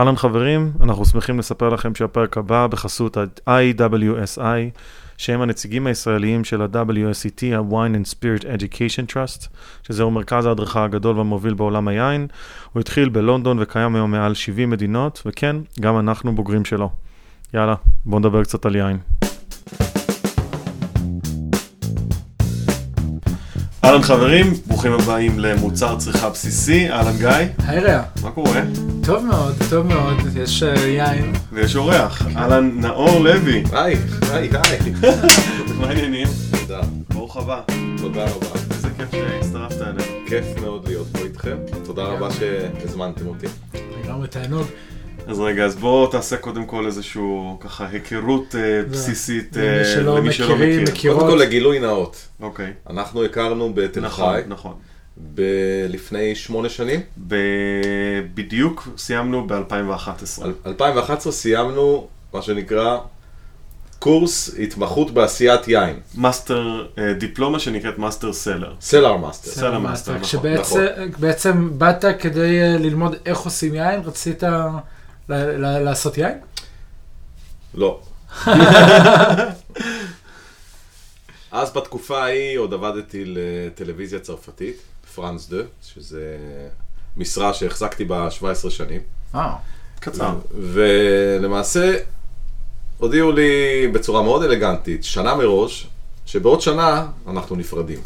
אהלן חברים, אנחנו שמחים לספר לכם שהפרק הבא בחסות ה-IWSI, שהם הנציגים הישראליים של ה-WSET, ה-Wine and Spirit Education Trust, שזהו מרכז ההדרכה הגדול והמוביל בעולם היין. הוא התחיל בלונדון וקיים היום מעל 70 מדינות, וכן, גם אנחנו בוגרים שלו. יאללה, בואו נדבר קצת על יין. אהלן חברים, ברוכים הבאים למוצר צריכה בסיסי, אהלן גיא. היי רע. מה קורה? טוב מאוד, טוב מאוד, יש uh, יין. ויש אורח, אהלן נאור לוי. היי, היי, היי. מה העניינים? תודה. ברוך הבא. תודה רבה. איזה כיף שהצטרפת אלינו. כיף מאוד להיות פה איתכם. תודה רבה שהזמנתם אותי. לגמרי תענוג. אז רגע, אז בוא תעשה קודם כל איזשהו ככה היכרות אה, בסיסית אה, למי שלא למי שלא מכירים, מכיר. מכירות. קודם כל לגילוי נאות. אוקיי. אנחנו הכרנו בתל נכון, חי נכון. ב- לפני שמונה שנים. ב- בדיוק סיימנו ב-2011. ב- 2011 סיימנו מה שנקרא קורס התמחות בעשיית יין. מאסטר, אה, דיפלומה שנקראת מאסטר סלר. סלר מאסטר. סלר מאסטר, נכון, כשבעצם בעצם באת כדי אה, ללמוד איך עושים יין, רצית לעשות יין? לא. אז בתקופה ההיא עוד עבדתי לטלוויזיה צרפתית, פרנס דה, שזה משרה שהחזקתי בה 17 שנים. אה. קצר. ולמעשה הודיעו לי בצורה מאוד אלגנטית, שנה מראש, שבעוד שנה אנחנו נפרדים.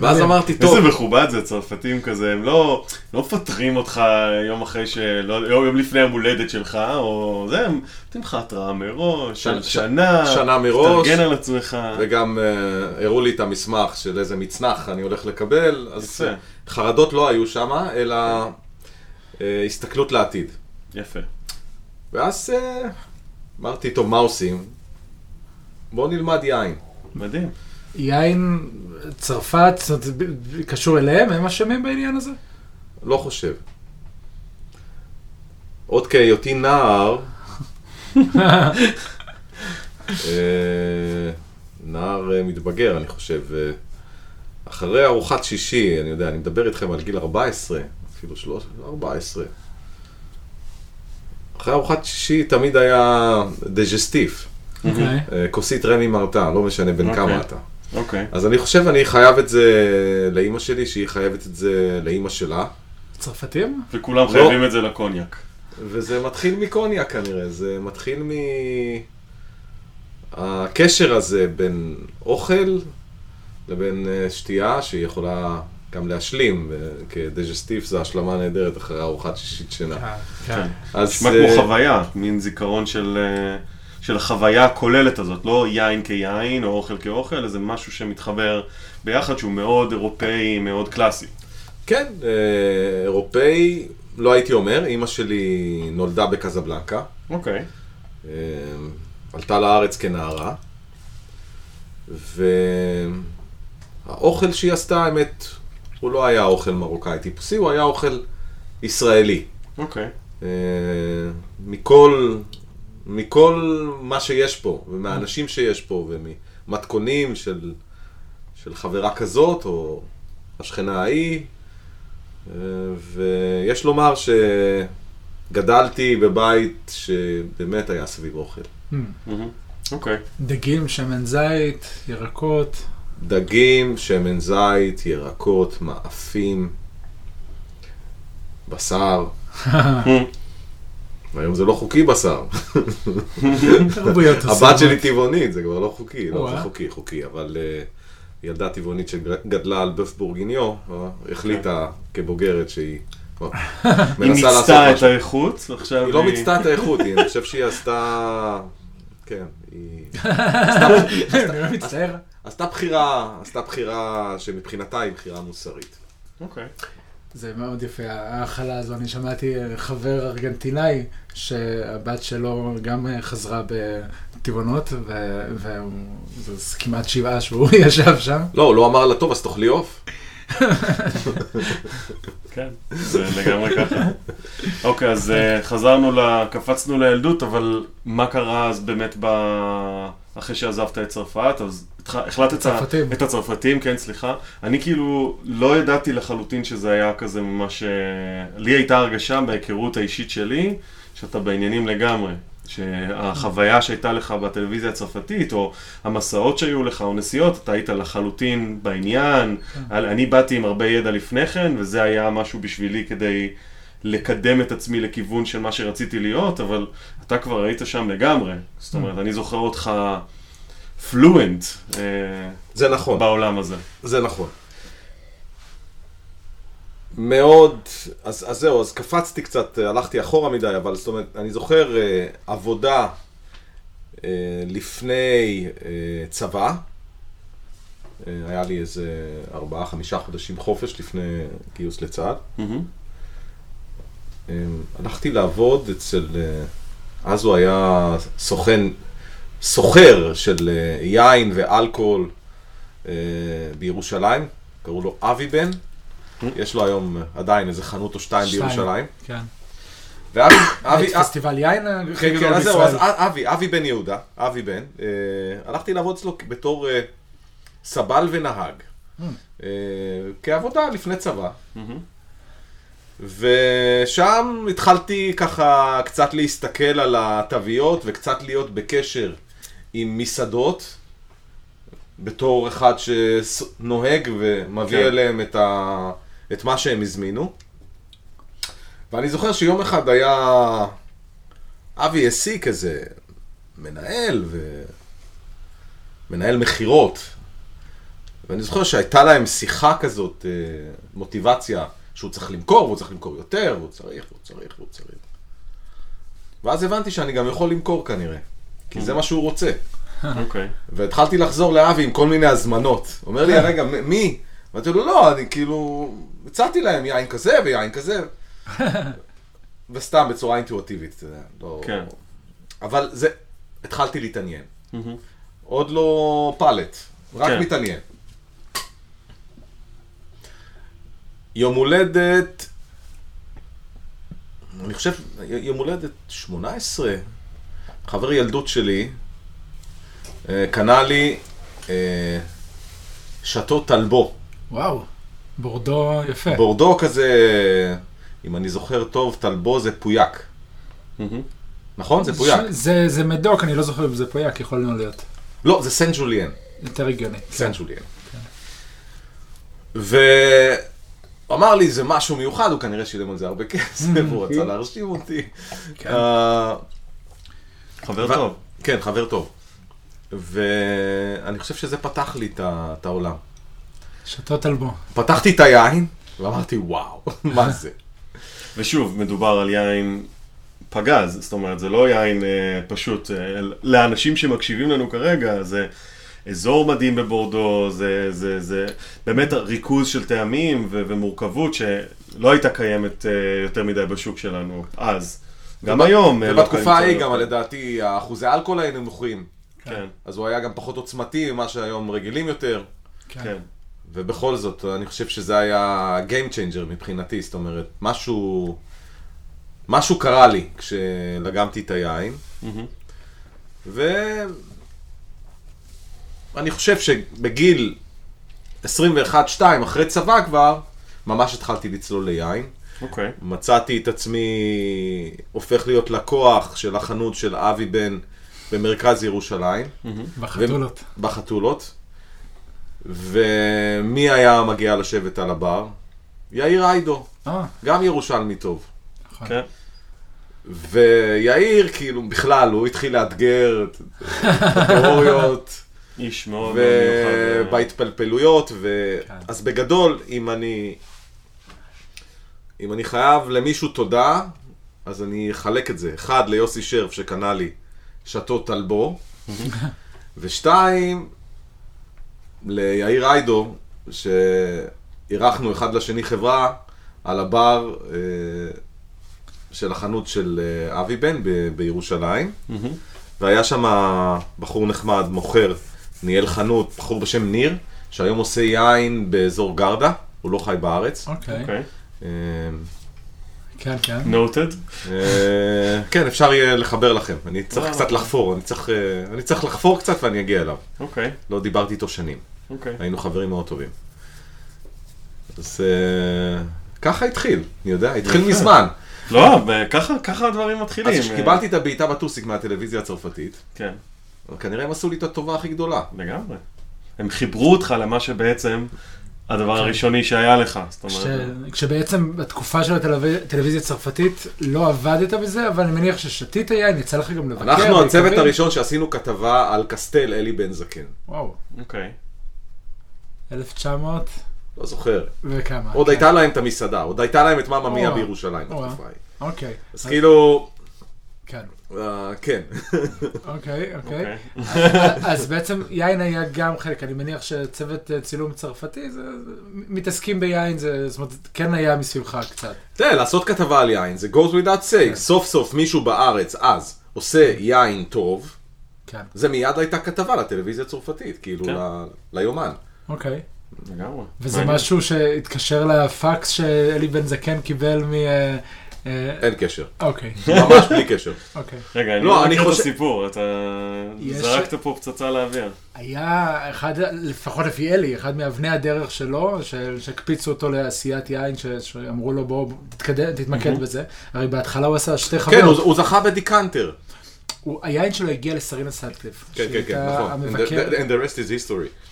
ואז אמרתי, טוב, איזה מכובד זה, צרפתים כזה, הם לא, לא מפטרים אותך יום אחרי של... לא, יום, לפני יום הולדת שלך, או זה, הם נותנים לך התראה מראש, של ש- שנה, שנה מראש. תארגן על עצמך. וגם אה, הראו לי את המסמך של איזה מצנח אני הולך לקבל, אז חרדות לא היו שם, אלא אה, הסתכלות לעתיד. יפה. ואז אה, אמרתי, טוב, מה עושים? בואו נלמד יין. מדהים. יין, צרפת, זאת אומרת, קשור אליהם? הם אשמים בעניין הזה? לא חושב. עוד כהיותי נער, אה, נער אה, מתבגר, אני חושב, אה, אחרי ארוחת שישי, אני יודע, אני מדבר איתכם על גיל 14, אפילו 13, 14. אחרי ארוחת שישי תמיד היה דג'סטיף, אוקיי. אה, כוסית רמי מרתה, לא משנה בין אוקיי. כמה אתה. אוקיי. אז אני חושב אני חייב את זה לאימא שלי, שהיא חייבת את זה לאימא שלה. צרפתים? וכולם לא. חייבים את זה לקוניאק. וזה מתחיל מקוניאק כנראה, זה מתחיל מ... הקשר הזה בין אוכל לבין אה, שתייה שהיא יכולה גם להשלים, כדג'סטיף זה השלמה נהדרת אחרי ארוחת שישית שינה. כן. כן. אז נשמע אה, כמו חוויה, מין זיכרון של, אה, של החוויה הכוללת הזאת, לא יין כיין או אוכל כאוכל, אלא זה משהו שמתחבר ביחד שהוא מאוד אירופאי, מאוד קלאסי. כן, אה, אירופאי, לא הייתי אומר, אימא שלי נולדה בקזבלנקה, אוקיי. אה, עלתה לארץ כנערה, והאוכל שהיא עשתה, האמת, הוא לא היה אוכל מרוקאי טיפוסי, הוא היה אוכל ישראלי. אוקיי. אה, מכל, מכל מה שיש פה, ומהאנשים שיש פה, וממתכונים של, של חברה כזאת, או השכנה ההיא, אה, ויש לומר שגדלתי בבית שבאמת היה סביב אוכל. אוקיי. דגים, שמן זית, ירקות. דגים, שמן זית, ירקות, מאפים, בשר. היום זה לא חוקי בשר. הבת. שלי טבעונית, זה כבר לא חוקי, לא. זה חוקי, חוקי, אבל אה, ילדה טבעונית שגדלה על בף בורגיניו, אה, החליטה כבוגרת שהיא אה, היא מיצתה את. האיכות, ועכשיו היא לא מיצתה את האיכות, היא- אני חושב שהיא עשתה, כן, היא לא מצטער. עשתה בחירה, עשתה בחירה שמבחינתה היא בחירה מוסרית. אוקיי. זה מאוד יפה, ההכלה הזו. אני שמעתי חבר ארגנטינאי שהבת שלו גם חזרה בטבעונות, וזה כמעט שבעה שהוא ישב שם. לא, הוא לא אמר לה, טוב, אז תאכלי עוף. כן, זה לגמרי ככה. אוקיי, אז אה, חזרנו. קפצנו לילדות, אבל מה קרה אז באמת ב... אחרי שעזבת את צרפת, אז החלטת... הצרפתים. את הצרפתים, כן, סליחה. אני כאילו לא ידעתי לחלוטין שזה היה כזה ממש... אה, לי הייתה הרגשה בהיכרות האישית שלי, שאתה בעניינים לגמרי. שהחוויה שהייתה לך בטלוויזיה הצרפתית, או המסעות שהיו לך, או נסיעות, אתה היית לחלוטין בעניין. אני באתי עם הרבה ידע לפני כן, וזה היה משהו בשבילי כדי לקדם את עצמי לכיוון של מה שרציתי להיות, אבל אתה כבר היית שם לגמרי. זאת אומרת, אני זוכר אותך פלואנט זה נכון, בעולם הזה. זה נכון. מאוד, אז, אז זהו, אז קפצתי קצת, אה, הלכתי אחורה מדי, אבל זאת אומרת, אני זוכר אה, עבודה אה, לפני אה, צבא, אה, היה לי איזה ארבעה, חמישה חודשים חופש לפני גיוס לצה"ל. מהמם. אה, הלכתי לעבוד אצל, אה, אז הוא היה סוכן, סוחר של אה, יין ואלכוהול אה, בירושלים, קראו לו אבי בן, יש לו היום עדיין איזה חנות או שתיים. בירושלים. כן. ואבי, היה אבי, פסטיבל יין הכי כן, כן, אז זהו, אז. אבי, אבי בן יהודה, אבי בן, הלכתי לעבוד אצלו בתור סבל ונהג, כעבודה לפני צבא. ושם התחלתי ככה קצת להסתכל על התוויות וקצת להיות בקשר עם מסעדות, בתור אחד שנוהג ומביא כן. אליהם את, ה... את מה שהם הזמינו. ואני זוכר שיום אחד היה אבי העסיק איזה מנהל ו... מנהל מכירות. ואני זוכר שהייתה להם שיחה כזאת, אה, מוטיבציה, שהוא צריך למכור, והוא צריך למכור יותר, והוא צריך, והוא צריך, והוא צריך. ואז הבנתי שאני גם יכול למכור כנראה, כי זה מה שהוא רוצה. אוקיי. והתחלתי לחזור לאבי עם כל מיני הזמנות. אומר לי, רגע, מי? ואמרתי לו, לא, אני כאילו, הצעתי להם יין כזה ויין כזה. וסתם בצורה אינטואיטיבית, אתה יודע, לא... כן. אבל זה, התחלתי להתעניין. עוד לא פלט, רק כן. מתעניין. יום הולדת, אני חושב, יום הולדת 18, חבר ילדות שלי, אה, קנה לי אה, שאטו טלבו, וואו, בורדו יפה. בורדו כזה, אם אני זוכר טוב, טלבו זה פויאק. נכון? זה פויאק. ש- זה זה מדוק, אני לא זוכר אם זה פויאק, יכול להיות. לא, זה סן ג'וליאן. יותר הגיוני. סן ג'וליאן. והוא אמר לי, זה משהו מיוחד, הוא כנראה שילם על זה הרבה כסף, הוא רצה להרשים אותי. אה, חבר טוב. כן, חבר טוב. ואני חושב שזה פתח לי את העולם. שתות אלבו. פתחתי את היין, ואמרתי, וואו, מה זה? ושוב, מדובר על יין פגז, זאת אומרת, זה לא יין אה, פשוט. אה, לאנשים שמקשיבים לנו כרגע, זה אזור מדהים בבורדו, זה, זה, זה באמת ריכוז של טעמים ו- ומורכבות שלא הייתה קיימת אה, יותר מדי בשוק שלנו אז. גם וב- היום. אה, לא ובתקופה ההיא. גם לדעתי האחוזי האלכוהול היו נמוכים. כן, אז הוא היה גם פחות עוצמתי ממה שהיום רגילים יותר. כן. ובכל זאת, אני חושב שזה היה Game Changer מבחינתי, זאת אומרת, משהו, משהו קרה לי כשלגמתי את היין, מהמם. ואני חושב שבגיל 21-2, אחרי צבא כבר, ממש התחלתי לצלול ליין. אוקיי. מצאתי את עצמי הופך להיות לקוח של החנות של אבי בן במרכז ירושלים, בחתולות. בחתולות. ומי היה מגיע לשבת על הבר? יאיר איידו, אה, גם ירושלמי טוב. נכון. כן. ויאיר, כאילו, בכלל, הוא התחיל לאתגר את את התיאוריות, איש מאוד מיוחד. אה, ובהתפלפלויות, ו... כן. אז בגדול, אם אני... אם אני חייב למישהו תודה, אז אני אחלק את זה. אחד, ליוסי שרף שקנה לי שאטו טלבו, ושתיים, ליאיר איידו, שאירחנו אחד לשני חברה על הבר אה, של החנות של אה, אבי בן ב- בירושלים. והיה שם בחור נחמד, מוכר, ניהל חנות, בחור בשם ניר, שהיום עושה יין באזור גרדה, הוא לא חי בארץ. אוקיי. אוקיי. אה, כן, כן. נוטד. אה, כן, אפשר יהיה לחבר לכם. אני צריך. קצת לחפור, אני צריך, אה, אני צריך לחפור קצת ואני אגיע אליו. אוקיי, לא דיברתי איתו שנים. אוקיי. היינו חברים מאוד טובים. אז אה, ככה התחיל, אני יודע, התחיל. מזמן. לא, ככה הדברים מתחילים. אז כשקיבלתי את הבעיטה בטוסיק מהטלוויזיה הצרפתית, כן, כנראה הם עשו לי את הטובה הכי גדולה. לגמרי. הם חיברו אותך למה שבעצם הדבר הראשוני שהיה לך. זאת כש- אומרת, כשבעצם בתקופה של הטלוויזיה הצרפתית לא עבדת בזה, אבל אני מניח ששתית יין, יצא לך גם לבקר. אנחנו הצוות. הראשון שעשינו כתבה על קסטל אלי בן זקן. וואו, אוקיי. 1900 לא זוכר. וכמה. עוד כן. הייתה להם את המסעדה, עוד הייתה להם את מאמא מיה. בירושלים. בתקופה ההיא. אוקיי. אז כאילו, כן. אה, כן. אוקיי, אוקיי. אוקיי. אז בעצם יין היה גם חלק, אני מניח שצוות אה, צילום צרפתי, זה- מתעסקים ביין, זה, זאת אומרת, כן היה מסביבך קצת. תראה, לעשות כתבה על יין, זה goes without כן. saying. סוף סוף מישהו בארץ אז עושה יין טוב, כן, זה מיד הייתה כתבה לטלוויזיה הצרפתית, כאילו כן. ל- ליומן. אוקיי. לגמרי. וזה מעניין. משהו שהתקשר לפקס שאלי בן זקן קיבל מ... אה, אין קשר. אוקיי, ממש בלי קשר. אוקיי. רגע, אני לא, מכיר את הסיפור, אתה זרקת פה פצצה לאוויר. היה אחד, לפחות לפי אלי, אחד מאבני הדרך שלו, שהקפיצו אותו לעשיית יין, שאמרו לו בוא תתקדם, תתמקד בזה. הרי בהתחלה הוא עשה שתי כן, חברות. הוא הוא זכה ב-Decanter. היין שלו הגיע לסרינה סאטקליף. כן, כן, כן, נכון. And the rest is history.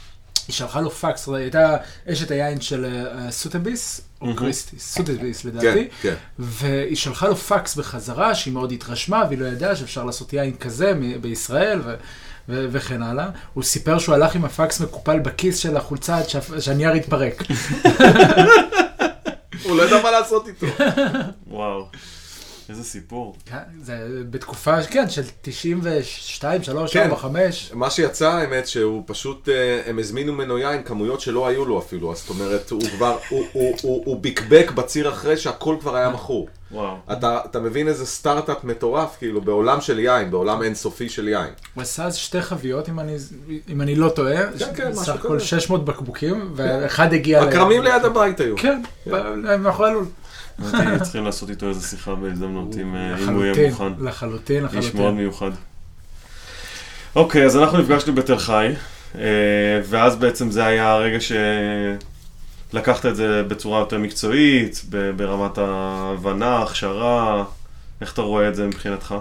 היא שלחה לו פקס, היא הייתה אשת היין של אה, סוטביס, או. כריסטיס, סוטביס כן, לדעתי, כן. והיא שלחה לו פקס בחזרה, שהיא מאוד התרשמה, והיא לא ידעה שאפשר לעשות יין כזה בישראל, וכן הלאה. הוא סיפר שהוא הלך עם הפקס מקופל בכיס של החולצה עד שהנייר התפרק. הוא לא ידע מה לעשות איתו. וואו. איזה סיפור. כן, זה בתקופה, כן, של 92, 3, כן. 4, 5. מה שיצא, האמת, שהוא פשוט, אה, הם הזמינו ממנו יין, כמויות שלא היו לו אפילו, אז זאת אומרת, הוא כבר, הוא- הוא- הוא הוא ביקבק בציר אחרי שהכל כבר היה מכור. וואו. אתה, אתה מבין איזה סטארט-אפ מטורף, כאילו, בעולם של יין, בעולם אינסופי של יין. הוא עשה אז שתי חביות, אם אני, אם אני לא טועה. כן, כן, משהו סך הכל כזה. 600 בקבוקים, ואחד הגיע... ל- הכרמים ליד הבית היו. כן, מאחורי הלול. צריכים לעשות איתו איזה שיחה בהזדמנות, אם אה, אם הוא יהיה לחלוטין, מוכן. לחלוטין, איש מאוד לחלוטין. מיוחד. אוקיי, אז אנחנו נפגשנו בתל חי, אה, ואז בעצם זה היה הרגע שלקחת את זה בצורה יותר מקצועית, ברמת ההבנה, הכשרה, איך אתה רואה את זה מבחינתך?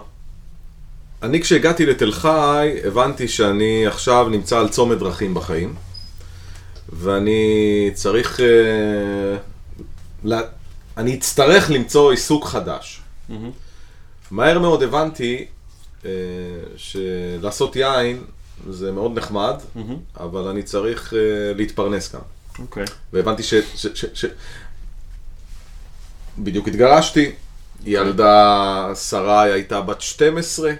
אני כשהגעתי לתל חי, הבנתי שאני עכשיו נמצא על צומת דרכים בחיים, ואני צריך... אה, לה- אני אצטרך למצוא עיסוק חדש. מהר מאוד הבנתי אה, שלעשות יין זה מאוד נחמד. אבל אני צריך אה, להתפרנס גם. אוקיי. והבנתי ש... ש, ש, ש... בדיוק התגרשתי, ילדה שרי הייתה בת 12,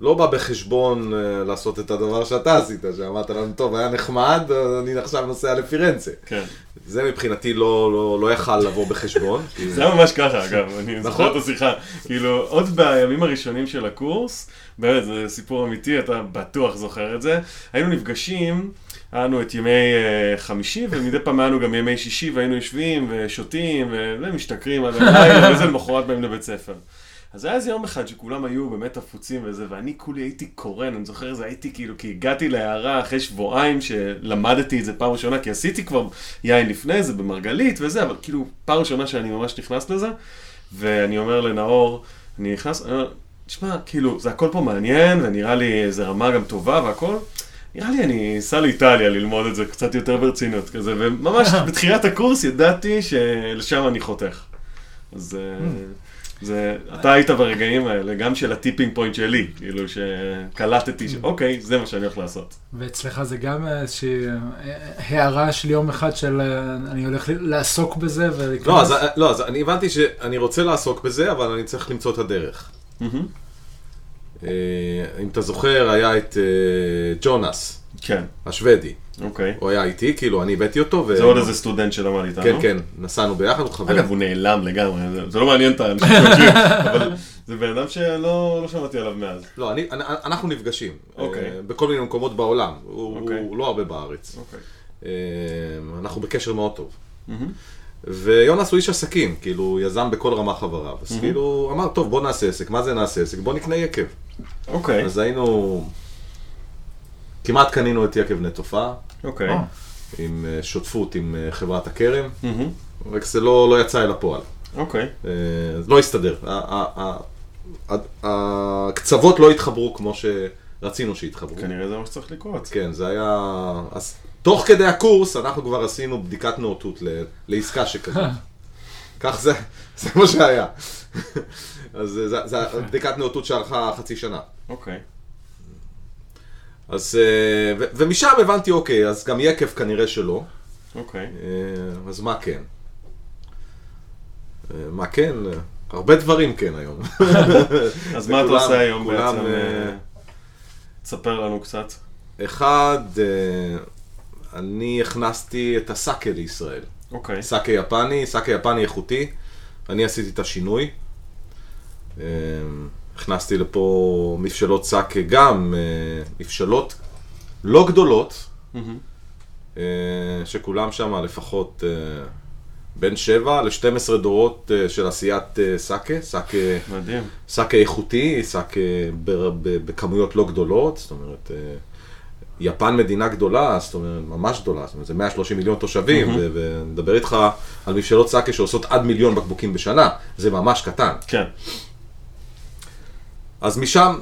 לא בא בחשבון אה, לעשות את הדבר שאתה עשית, שאמרת לנו, טוב, היה נחמד, אני עכשיו נוסע לפירנצה. כן. זה מבחינתי לא, לא, לא יכל לבוא בחשבון. כי- זה היה ממש ככה, אגב, אני זוכר נכון. את השיחה. כאילו, עוד בימים הראשונים של הקורס, באמת, זה סיפור אמיתי, אתה בטוח זוכר את זה. היינו נפגשים, היה לנו את ימי אה, חמישי, ומדי פעם היה לנו גם ימי שישי, והיינו יושבים ושותים, ומשתכרים עד הלילה, וזה למחרת באים לבית ספר. אז היה איזה יום אחד שכולם היו באמת עפוצים וזה, ואני כולי הייתי קורן, אני זוכר איזה הייתי כאילו, כי הגעתי להערה אחרי שבועיים שלמדתי את זה פעם ראשונה, כי עשיתי כבר יין לפני זה במרגלית וזה, אבל כאילו פעם ראשונה שאני ממש נכנס לזה, ואני אומר לנאור, אני נכנס, אני אומר, תשמע, כאילו, זה הכל פה מעניין, ונראה לי איזה רמה גם טובה והכל. נראה לי אני אסע לאיטליה ללמוד את זה קצת יותר ברצינות כזה, וממש בתחילת הקורס ידעתי שלשם אני חותך. אז אה, זה, אתה היית ברגעים האלה, גם של ה tipping point שלי, כאילו שקלטתי, ש- אוקיי, זה מה שאני הולך לעשות. ואצלך זה גם איזושהי אה, הערה של יום אחד של אה, אני הולך ל- לעסוק בזה ולהיכנס. לא אז, לא, אז אני הבנתי שאני רוצה לעסוק בזה, אבל אני צריך למצוא את הדרך. אה, אם אתה זוכר, היה את אה, ג'ונס, כן, השוודי. אוקיי. הוא היה איתי, כאילו, אני הבאתי אותו. ו... זה עוד איזה סטודנט שלמד איתנו. כן, כן, נסענו ביחד, הוא חבר. אגב, הוא נעלם לגמרי, זה- לא מעניין את האנשים אבל זה בן אדם שלא לא שמעתי עליו מאז. לא, אני, אנחנו נפגשים. אוקיי. אה, בכל מיני מקומות בעולם. הוא, אוקיי. לא הרבה בארץ. אוקיי. אה, אנחנו בקשר מאוד טוב. ויונס הוא איש עסקים, כאילו, יזם בכל רמה חבריו. אז כאילו, אמר, טוב, בוא נעשה עסק. מה זה נעשה עסק? בוא נקנה יקב. אוקיי, אז היינו... כמעט קנינו את יקב נטופה, אוקיי. או, עם אה, שותפות עם אה, חברת הכרם, מהמם. רק זה לא, לא יצא אל הפועל. אוקיי. אה, אז לא הסתדר. הקצוות לא התחברו כמו שרצינו שיתחברו. כנראה זה מה שצריך לקרות. כן, זה היה... אז תוך כדי הקורס אנחנו כבר עשינו בדיקת נאותות ל- לעסקה שכזאת. כך זה, זה מה שהיה. אז זה, זה, זה בדיקת נאותות שארכה חצי שנה. אוקיי. אז, אה, ו- ומשם הבנתי, אוקיי, אז גם יקב כנראה שלא. אוקיי. אה, אז מה כן? אה, מה כן? הרבה דברים כן היום. אז מה אתה עושה היום כולם, בעצם? תספר לנו קצת. אחד, אני הכנסתי את הסאקה לישראל. אוקיי. סאקה יפני, סאקה יפני איכותי. אני עשיתי את השינוי. הכנסתי לפה מבשלות סאקה גם, אה, מבשלות לא גדולות. אה, שכולם שם לפחות אה, בין 7 ל-12 דורות של עשיית סאקה, סאקה, מדהים. סאקה איכותי, סאקה בכמויות לא גדולות, זאת אומרת, יפן מדינה גדולה, זאת אומרת, ממש גדולה, זאת אומרת, זה 130 מיליון תושבים, ו- ונדבר איתך על מבשלות סאקה שעושות עד מיליון בקבוקים בשנה, זה ממש קטן. כן. אז משם,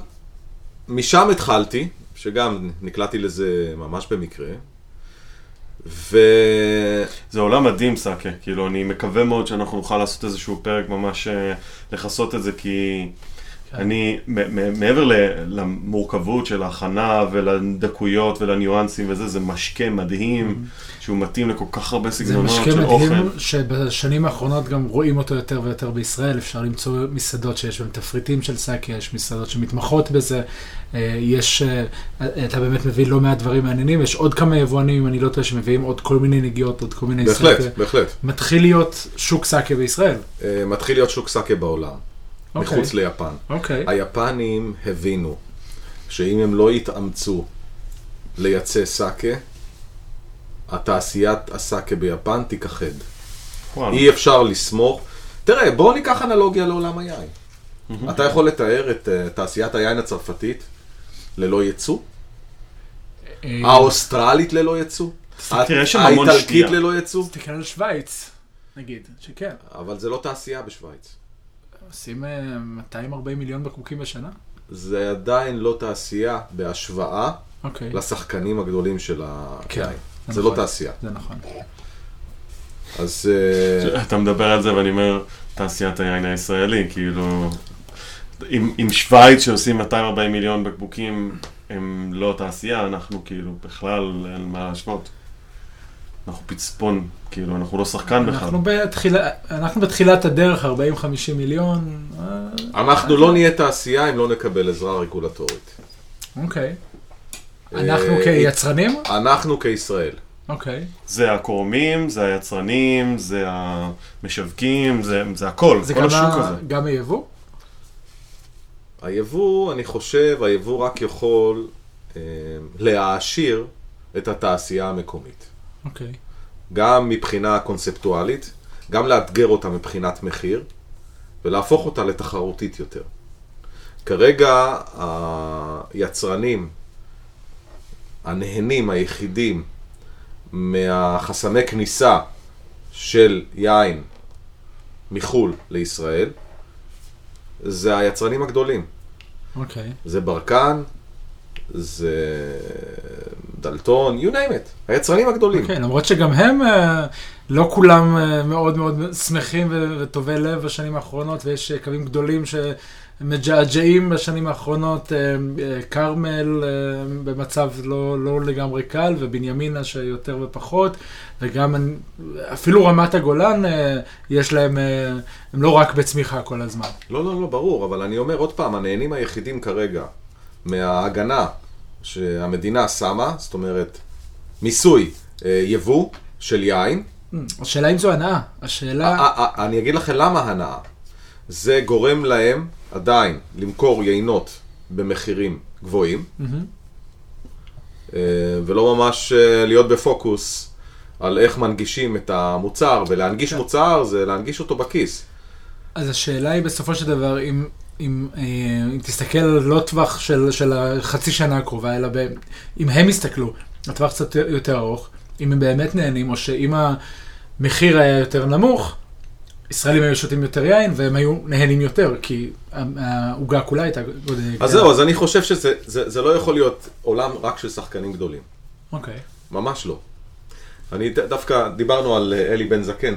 משם התחלתי, שגם נקלעתי לזה ממש במקרה, ו... זה עולם מדהים סאקה, כאילו אני מקווה מאוד שאנחנו נוכל לעשות איזשהו פרק ממש אה, לכסות את זה כי אני מ- מ- מעבר ל- למורכבות של ההכנה ולדקויות ולניואנסים וזה, זה משקה מדהים שהוא מתאים לכל כך הרבה זה סגנונות משקה של מדהים אוכל. שבשנים האחרונות גם רואים אותו יותר ויותר בישראל, אפשר למצוא מסעדות שיש בהן תפריטים של סאקי, יש מסעדות שמתמחות בזה, אה, יש, אה, אתה באמת מביא לא מעט דברים מעניינים, יש עוד כמה יבואנים, אם אני לא טועה, שמביאים עוד כל מיני נגיעות, עוד כל מיני בהחלט, סאקי. בהחלט. מתחיל להיות שוק סאקי בישראל. אה, מתחיל להיות שוק סאקה בעולם, אוקיי. מחוץ ליפן. אוקיי. היפנים הבינו שאם הם לא יתאמצו לייצא סאקה, התעשיית הסאקה ביפן תיכחד. אי אפשר לסמוך. תראה, בואו ניקח אנלוגיה לעולם היין. אתה יכול לתאר את אה, תעשיית היין הצרפתית ללא ייצוא? אה, האוסטרלית ללא ייצוא? האיטלקית. ללא ייצוא? תסתכל על שווייץ, נגיד, שכן. אבל זה לא תעשייה בשוויץ. עושים אה, 240 מיליון בקבוקים בשנה? זה עדיין לא תעשייה בהשוואה אוקיי. לשחקנים הגדולים של כן, היין. זה זה לא נכון. תעשייה. זה נכון. אז אה, אתה מדבר על זה ואני אומר, תעשיית היין הישראלי, כאילו... עם, עם שווייץ שעושים 240 מיליון בקבוקים, הם לא תעשייה, אנחנו כאילו בכלל אין מה להשוות. אנחנו פצפון, כאילו, אנחנו לא שחקן בכלל. אנחנו, בתחילה, אנחנו בתחילת הדרך, 40-50 מיליון. אה, אנחנו לא נהיה תעשייה אם לא נקבל עזרה רגולטורית. אוקיי. אנחנו אה, כיצרנים? אנחנו כישראל. אוקיי. זה הקורמים, זה היצרנים, זה המשווקים, זה, זה הכל, זה כל גם, השוק ה- הזה. גם היבוא? היבוא, אני חושב, היבוא רק יכול אה, להעשיר את התעשייה המקומית. אוקיי. גם מבחינה קונספטואלית, גם לאתגר אותה מבחינת מחיר, ולהפוך אותה לתחרותית יותר. כרגע היצרנים הנהנים היחידים מהחסמי כניסה של יין מחו"ל לישראל, זה היצרנים הגדולים. אוקיי. זה ברקן, זה דלתון, you name it, היצרנים הגדולים. אוקיי, למרות שגם הם, אה, לא כולם אה, מאוד מאוד שמחים וטובי לב בשנים האחרונות, ויש אה, קווים גדולים שמג'עג'עים בשנים האחרונות, אה, אה, כרמל אה, במצב לא, לא לגמרי קל, ובנימינה שיותר ופחות, וגם אפילו רמת הגולן, יש להם, הם לא רק בצמיחה כל הזמן. לא, לא, לא, ברור, אבל אני אומר עוד פעם, הנהנים היחידים כרגע מההגנה שהמדינה שמה, זאת אומרת, מיסוי יבוא של יין, השאלה אם זו הנאה, השאלה... אני אגיד לכם למה הנאה. זה גורם להם עדיין למכור יינות במחירים גבוהים. אה, ולא ממש אה, להיות בפוקוס על איך מנגישים את המוצר, ולהנגיש כן. מוצר זה להנגיש אותו בכיס. אז השאלה היא בסופו של דבר, אם, אם, אה, אם תסתכל לא טווח של, של החצי שנה הקרובה, אלא ב, אם הם יסתכלו, הטווח קצת יותר ארוך, אם הם באמת נהנים, או שאם המחיר היה יותר נמוך, ישראלים היו שותים יותר יין, והם היו נהנים יותר, כי העוגה כולה הייתה גודל... אז זהו, אז אני חושב שזה זה, זה לא יכול להיות עולם רק של שחקנים גדולים. אוקיי. ממש לא. אני דווקא, דיברנו על אה, אלי בן זקן.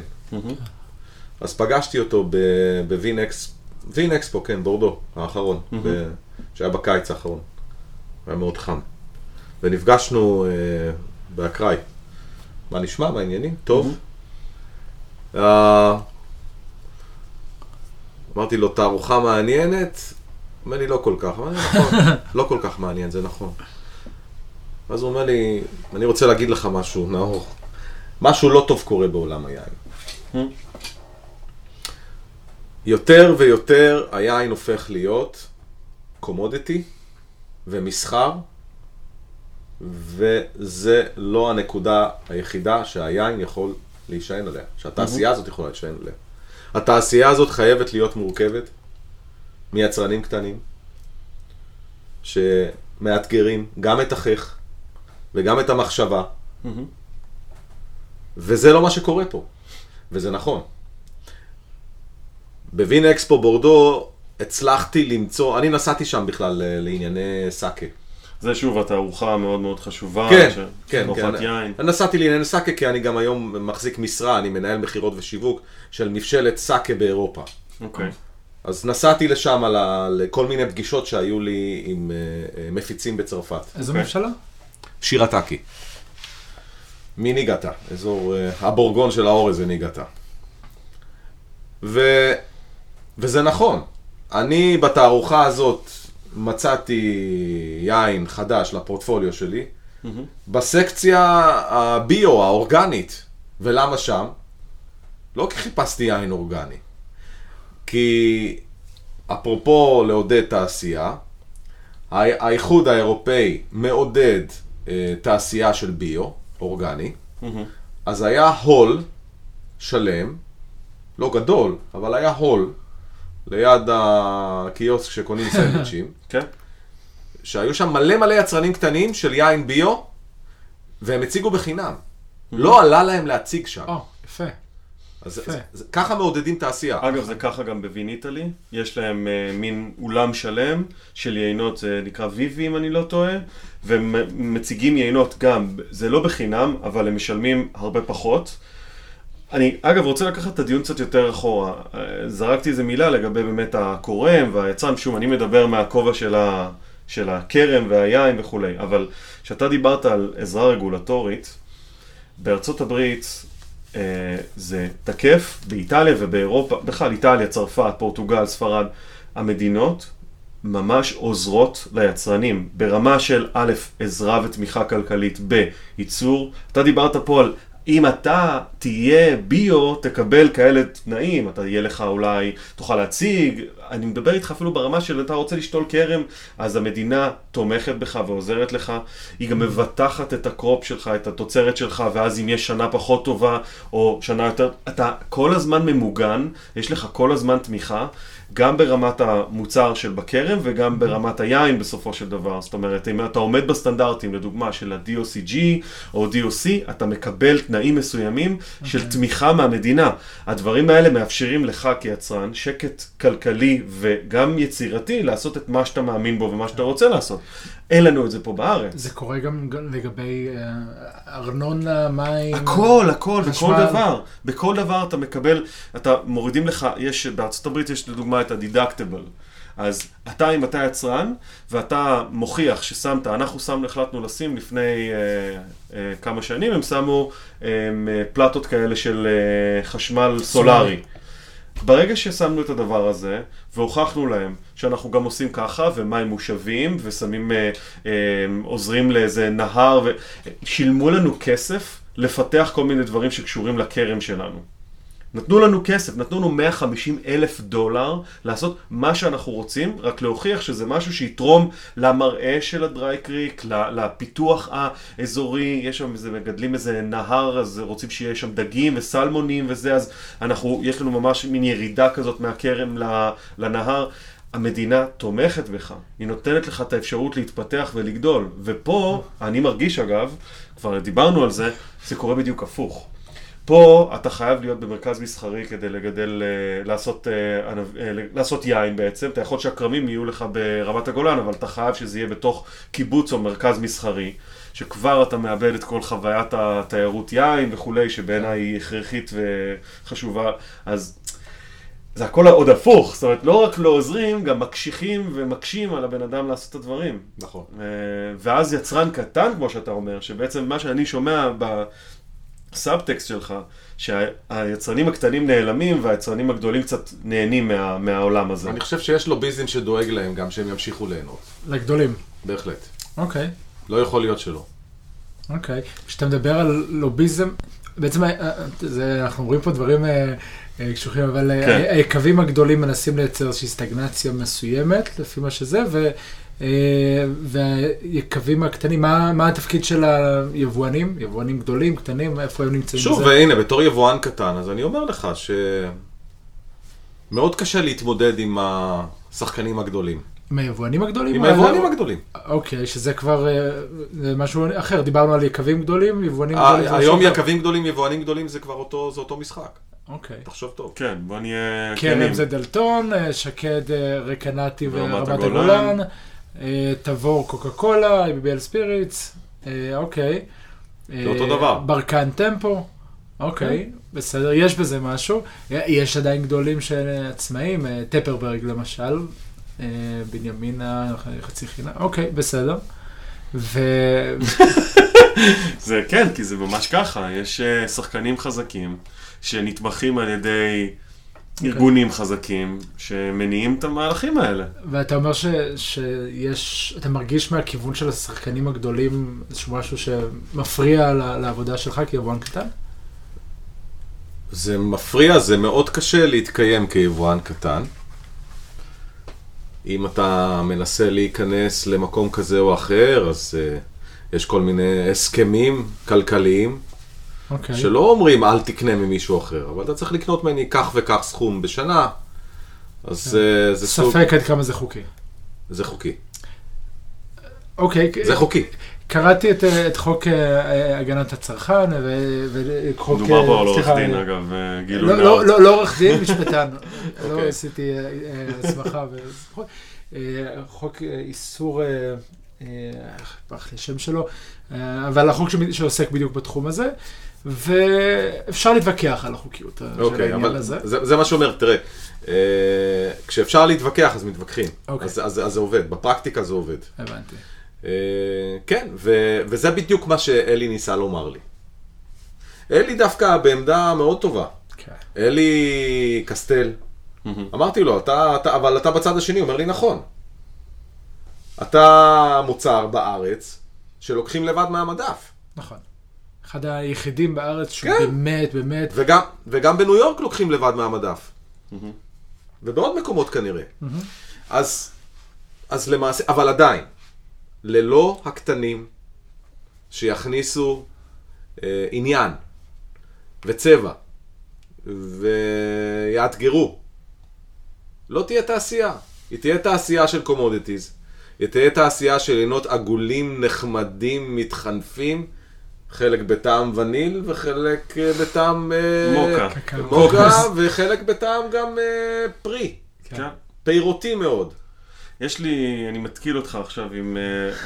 אז פגשתי אותו ב- בווין אקס, וין אקספו, כן, בורדו, האחרון, שהיה בקיץ האחרון. היה מאוד חם. ונפגשנו אה, באקראי. מה נשמע? מה העניינים? טוב. אמרתי לו, תערוכה מעניינת? אומר לי, לא כל כך. אמרתי, נכון, לא כל כך מעניין, זה נכון. אז הוא אומר לי, אני רוצה להגיד לך משהו, נאור. משהו לא טוב קורה בעולם היין. יותר ויותר היין הופך להיות קומודיטי ומסחר, וזה לא הנקודה היחידה שהיין יכול להישען עליה, שהתעשייה הזאת יכולה להישען עליה. התעשייה הזאת חייבת להיות מורכבת מיצרנים קטנים, שמאתגרים גם את החך וגם את המחשבה, וזה לא מה שקורה פה, וזה נכון. בווין אקספו בורדו הצלחתי למצוא, אני נסעתי שם בכלל ל- לענייני סאקה. זה שוב התערוכה המאוד מאוד חשובה. כן, ש- כן, כן. יין. אני נסעתי לענייני סאקה כי אני גם היום מחזיק משרה, אני מנהל מכירות ושיווק של מבשלת סאקה באירופה. אוקיי. אז נסעתי לשם על ה- לכל מיני פגישות שהיו לי עם אה, אה, מפיצים בצרפת. איזו אוקיי. ממשלה? שירתקי. מניגתה, אזור אה, הבורגון של האורז זה ניגתה. ו... וזה נכון, אני בתערוכה הזאת מצאתי יין חדש לפורטפוליו שלי, בסקציה הביו, האורגנית. ולמה שם? לא כי חיפשתי יין אורגני. כי אפרופו לעודד תעשייה, האיחוד האירופאי מעודד אה, תעשייה של ביו, אורגני, אז היה הול שלם, לא גדול, אבל היה הול ליד הקיוסק שקונים סנדוויצ'ים, כן. שהיו שם מלא מלא יצרנים קטנים של יין ביו, והם הציגו בחינם. לא עלה להם להציג שם. או, יפה. אז זה- יפה. זה- זה- ככה מעודדים תעשייה. אגב, זה ככה גם בווין איטלי. יש להם אה, מין אולם שלם של יינות, זה נקרא ויבי אם אני לא טועה, והם מציגים יינות גם, זה לא בחינם, אבל הם משלמים הרבה פחות. אני, אגב, רוצה לקחת את הדיון קצת יותר אחורה. אה, זרקתי איזה מילה לגבי באמת הכורם והיצרן, שוב, אני מדבר מהכובע של, ה, של הכרם והיין וכולי, אבל כשאתה דיברת על עזרה רגולטורית, בארצות הברית אה, זה תקף, באיטליה ובאירופה, בכלל איטליה, צרפת, פורטוגל, ספרד, המדינות ממש עוזרות ליצרנים ברמה של א', עזרה ותמיכה כלכלית בייצור. אתה דיברת פה על אם אתה תהיה ביו, תקבל כאלה תנאים, אתה יהיה לך אולי, תוכל להציג, אני מדבר איתך אפילו ברמה של אתה רוצה לשתול כרם, אז המדינה תומכת בך ועוזרת לך, היא גם מבטחת את הקרופ שלך, את התוצרת שלך, ואז אם יש שנה פחות טובה, או שנה יותר, אתה כל הזמן ממוגן, יש לך כל הזמן תמיכה. גם ברמת המוצר של בכרם וגם ברמת היין בסופו של דבר. זאת אומרת, אם אתה עומד בסטנדרטים, לדוגמה של ה-DOCG או DOC, אתה מקבל תנאים מסוימים okay. של תמיכה מהמדינה. הדברים האלה מאפשרים לך כיצרן שקט כלכלי וגם יצירתי לעשות את מה שאתה מאמין בו ומה שאתה רוצה לעשות. אין לנו את זה פה בארץ. זה קורה גם לגבי אה, ארנונה, מים. הכל, הכל, בכל חשמל. דבר. בכל דבר אתה מקבל, אתה מורידים לך, יש, בארצות הברית יש לדוגמה את ה-deductible. אז אתה, אם אתה יצרן, ואתה מוכיח ששמת, אנחנו שמנו, החלטנו לשים לפני אה, אה, כמה שנים, הם שמו אה, פלטות כאלה של אה, חשמל סולארי. ברגע ששמנו את הדבר הזה, והוכחנו להם שאנחנו גם עושים ככה, ומים מושבים, ושמים, אה, אה, עוזרים לאיזה נהר, ושילמו לנו כסף לפתח כל מיני דברים שקשורים לכרם שלנו. נתנו לנו כסף, נתנו לנו 150 אלף דולר לעשות מה שאנחנו רוצים, רק להוכיח שזה משהו שיתרום למראה של הדריי קריק, לפיתוח האזורי, יש שם איזה, מגדלים איזה נהר, אז רוצים שיהיה שם דגים וסלמונים וזה, אז אנחנו, יש לנו ממש מין ירידה כזאת מהכרם לנהר. המדינה תומכת בך, היא נותנת לך את האפשרות להתפתח ולגדול. ופה, אני מרגיש אגב, כבר דיברנו על זה, זה קורה בדיוק הפוך. פה אתה חייב להיות במרכז מסחרי כדי לגדל, אה, לעשות, אה, אה, לעשות יין בעצם. אתה יכול שהכרמים יהיו לך ברמת הגולן, אבל אתה חייב שזה יהיה בתוך קיבוץ או מרכז מסחרי, שכבר אתה מאבד את כל חוויית התיירות יין וכולי, שבעיניי היא הכרחית וחשובה. אז זה הכל עוד הפוך, זאת אומרת, לא רק לא עוזרים, גם מקשיחים ומקשים על הבן אדם לעשות את הדברים. נכון. ואז יצרן קטן, כמו שאתה אומר, שבעצם מה שאני שומע בסאבטקסט שלך, שהיצרנים הקטנים נעלמים והיצרנים הגדולים קצת נהנים מה, מהעולם הזה. אני חושב שיש לוביזם שדואג להם גם שהם ימשיכו ליהנות. לגדולים. בהחלט. אוקיי. לא יכול להיות שלא. אוקיי. כשאתה מדבר על לוביזם, בעצם זה, אנחנו אומרים פה דברים קשוחים, אבל כן. היקבים הגדולים מנסים לייצר איזושהי סטגנציה מסוימת, לפי מה שזה, ו... והיקבים הקטנים, מה, מה התפקיד של היבואנים? יבואנים גדולים, קטנים, איפה הם נמצאים שוב, בזה? שוב, והנה, בתור יבואן קטן, אז אני אומר לך שמאוד קשה להתמודד עם השחקנים הגדולים. עם היבואנים הגדולים? עם היבואנים הגדולים. אוקיי, שזה כבר משהו אחר, דיברנו על יקבים גדולים, יבואנים גדולים. היום יקבים גדולים, יבואנים גדולים זה כבר אותו, זה אותו משחק. אוקיי. תחשוב טוב. כן, בוא נהיה... כרם זה דלטון, שקד רקנטי ורמת הגולן. תבור קוקה קולה, IBBL ספיריטס, אוקיי. זה אותו דבר. ברקן טמפו, אוקיי, בסדר, יש בזה משהו. יש עדיין גדולים של עצמאים, טפרברג למשל, בנימין חצי חינה, אוקיי, בסדר. ו... זה כן, כי זה ממש ככה, יש שחקנים חזקים שנתמכים על ידי ארגונים okay. חזקים שמניעים את המהלכים האלה. ואתה אומר ש, שיש, אתה מרגיש מהכיוון של השחקנים הגדולים איזשהו משהו שמפריע לעבודה שלך כיבואן קטן? זה מפריע, זה מאוד קשה להתקיים כיבואן קטן. אם אתה מנסה להיכנס למקום כזה או אחר, אז uh, יש כל מיני הסכמים כלכליים Okay. אוקיי. שלא אומרים אל תקנה ממישהו אחר, אבל אתה צריך לקנות ממני כך וכך סכום בשנה, אז okay. כן. uh, זה סוג... ספק עד כמה זה חוקי. זה חוקי. אוקיי. זה חוקי. קראתי את, את חוק uh, הגנת הצרכן וחוק... דובר פה על עורך דין אגב, גילוי לא, לא, לא, לא עורך דין, משפטן. לא אוקיי. עשיתי הסמכה. חוק איסור, ברח לי השם שלו, אבל החוק שעוסק בדיוק בתחום הזה. ואפשר להתווכח על החוקיות okay, של העניין אבל הזה. זה, זה מה שאומר, תראה, אה, כשאפשר להתווכח אז מתווכחים, okay. אוקיי. אז, אז, אז זה עובד, בפרקטיקה זה עובד. הבנתי. אה, כן, ו, וזה בדיוק מה שאלי ניסה לומר לי. אלי דווקא בעמדה מאוד טובה. Okay. כן. אלי קסטל, mm-hmm. אמרתי לו, אתה, אתה, אבל אתה בצד השני, הוא אומר לי, נכון. אתה מוצר בארץ שלוקחים לבד מהמדף. נכון. אחד היחידים בארץ שהוא כן. באמת, באמת... וגם, וגם בניו יורק לוקחים לבד מהמדף. Mm-hmm. ובעוד מקומות כנראה. Mm-hmm. אז, אז למעשה, אבל עדיין, ללא הקטנים שיכניסו אה, עניין וצבע ויאתגרו, לא תהיה תעשייה. היא תהיה תעשייה של commodities, היא תהיה תעשייה של יינות עגולים, נחמדים, מתחנפים. חלק בטעם וניל וחלק אה, בטעם אה, מוקה, מוקה וחלק בטעם גם אה, פרי, כן. פירותי מאוד. יש לי, אני מתקיל אותך עכשיו עם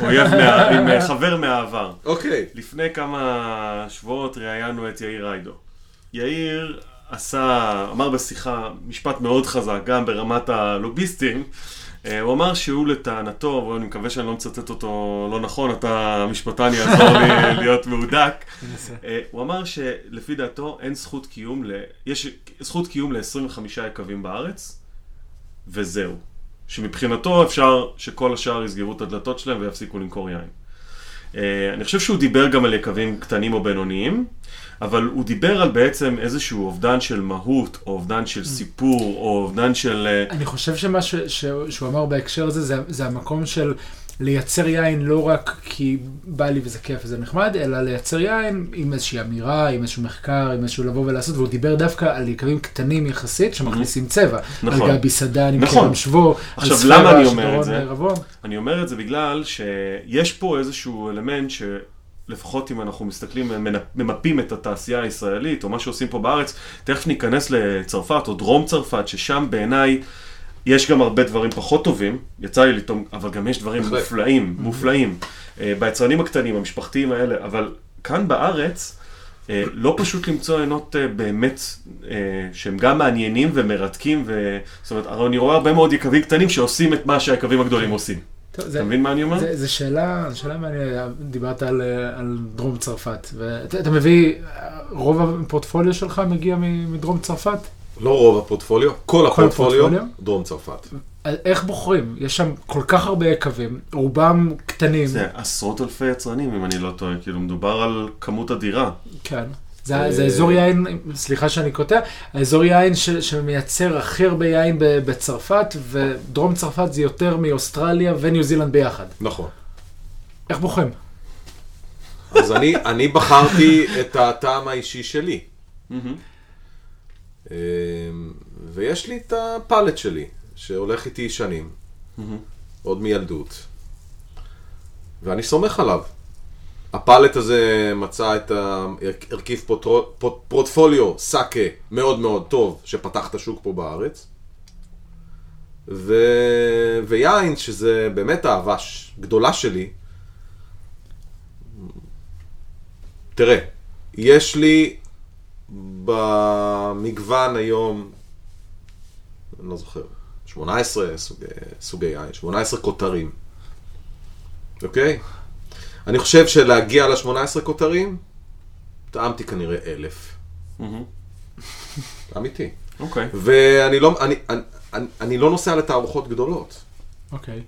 אויב, מה, עם חבר מהעבר. אוקיי. לפני כמה שבועות ראיינו את יאיר ריידו. יאיר עשה, אמר בשיחה משפט מאוד חזק, גם ברמת הלוביסטים. אה, הוא אמר שהוא לטענתו, ואני מקווה שאני לא מצטט אותו לא נכון, אתה משפטן יעזור לי להיות מהודק. אה, הוא אמר שלפי דעתו אין זכות קיום, ל... יש זכות קיום ל-25 יקבים בארץ, וזהו. שמבחינתו אפשר שכל השאר יסגרו את הדלתות שלהם ויפסיקו למכור יין. אה, אני חושב שהוא דיבר גם על יקבים קטנים או בינוניים, אבל הוא דיבר על בעצם איזשהו אובדן של מהות, או אובדן של סיפור, או אובדן של... אה, אני חושב שמה ש, ש, שהוא אמר בהקשר הזה, זה, זה המקום של לייצר יין לא רק כי בא לי וזה כיף וזה נחמד, אלא לייצר יין עם איזושהי אמירה, עם איזשהו מחקר, עם איזשהו לבוא ולעשות, והוא דיבר דווקא על יקבים קטנים יחסית שמכניסים צבע. נכון. על גבי סדן עם נכון. כרם שבו, על ספירה, למה אני אומר שדורון את זה? רבון. אני אומר את זה בגלל שיש פה איזשהו אלמנט שלפחות אם אנחנו מסתכלים, ממפים את התעשייה הישראלית, או מה שעושים פה בארץ, תכף ניכנס לצרפת או דרום צרפת, ששם בעיניי יש גם הרבה דברים פחות טובים, יצא לי לטעום, אבל גם יש דברים. מופלאים, מופלאים, אה, ביצרנים הקטנים, המשפחתיים האלה, אבל כאן בארץ, אה, לא פשוט למצוא עיינות אה, באמת שהם גם מעניינים ומרתקים, ו... זאת אומרת, הרי אני רואה הרבה מאוד יקבים קטנים שעושים את מה שהיקבים הגדולים עושים. טוב, זה- אתה מבין מה אני אומר? זה, זה שאלה, זו שאלה מעניינת, דיברת על, על דרום צרפת, ואתה אתה מביא, רוב הפורטפוליו שלך מגיע מדרום צרפת? לא רוב הפורטפוליו, כל הפורטפוליו, הפורטפוליו? דרום צרפת. איך בוחרים? יש שם כל כך הרבה יקבים, רובם קטנים. זה עשרות אלפי יצרנים, אם אני לא טועה, כאילו מדובר על כמות אדירה. כן. זה, אה, זה אזור יין, סליחה שאני קוטע, האזור יין ש, שמייצר הכי הרבה יין ב- בצרפת, ודרום צרפת זה יותר מאוסטרליה וניו זילנד ביחד. נכון. איך בוחרים? אז אני, אני בחרתי את הטעם האישי שלי. אמ, ויש לי את הפלט שלי, שהולך איתי שנים. עוד מילדות. ואני סומך עליו. הפלט הזה מצא את ההרכיב פוטרו- פוט- פורטפוליו סאקה מאוד מאוד טוב, שפתח את השוק פה בארץ. ו... ויין, שזה באמת אהבה גדולה שלי. תראה, יש לי במגוון היום, אני לא זוכר, 18 סוגי, סוגי יין, 18 כותרים, אוקיי? אני חושב שלהגיע ל-18 כותרים, טעמתי כנראה אלף. אמיתי. אוקיי. ואני לא, אני, אני, אני, אני לא נוסע לתערוכות גדולות. אוקיי.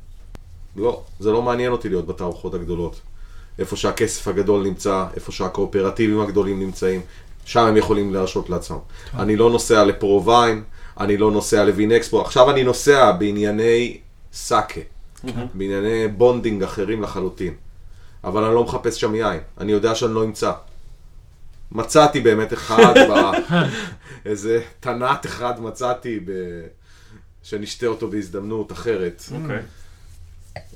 לא, זה לא מעניין אותי להיות בתערוכות הגדולות. איפה שהכסף הגדול נמצא, איפה שהקואופרטיבים הגדולים נמצאים, שם הם יכולים להרשות לעצמם. אני לא נוסע לפרו-ויין, אני לא נוסע לווין אקספו, עכשיו אני נוסע בענייני סאקה, בענייני bonding אחרים לחלוטין. אבל אני לא מחפש שם יין, אני יודע שאני לא אמצא. מצאתי באמת אחד, ב... איזה תנת אחד מצאתי, ב... שנשתה אותו בהזדמנות אחרת. אוקיי.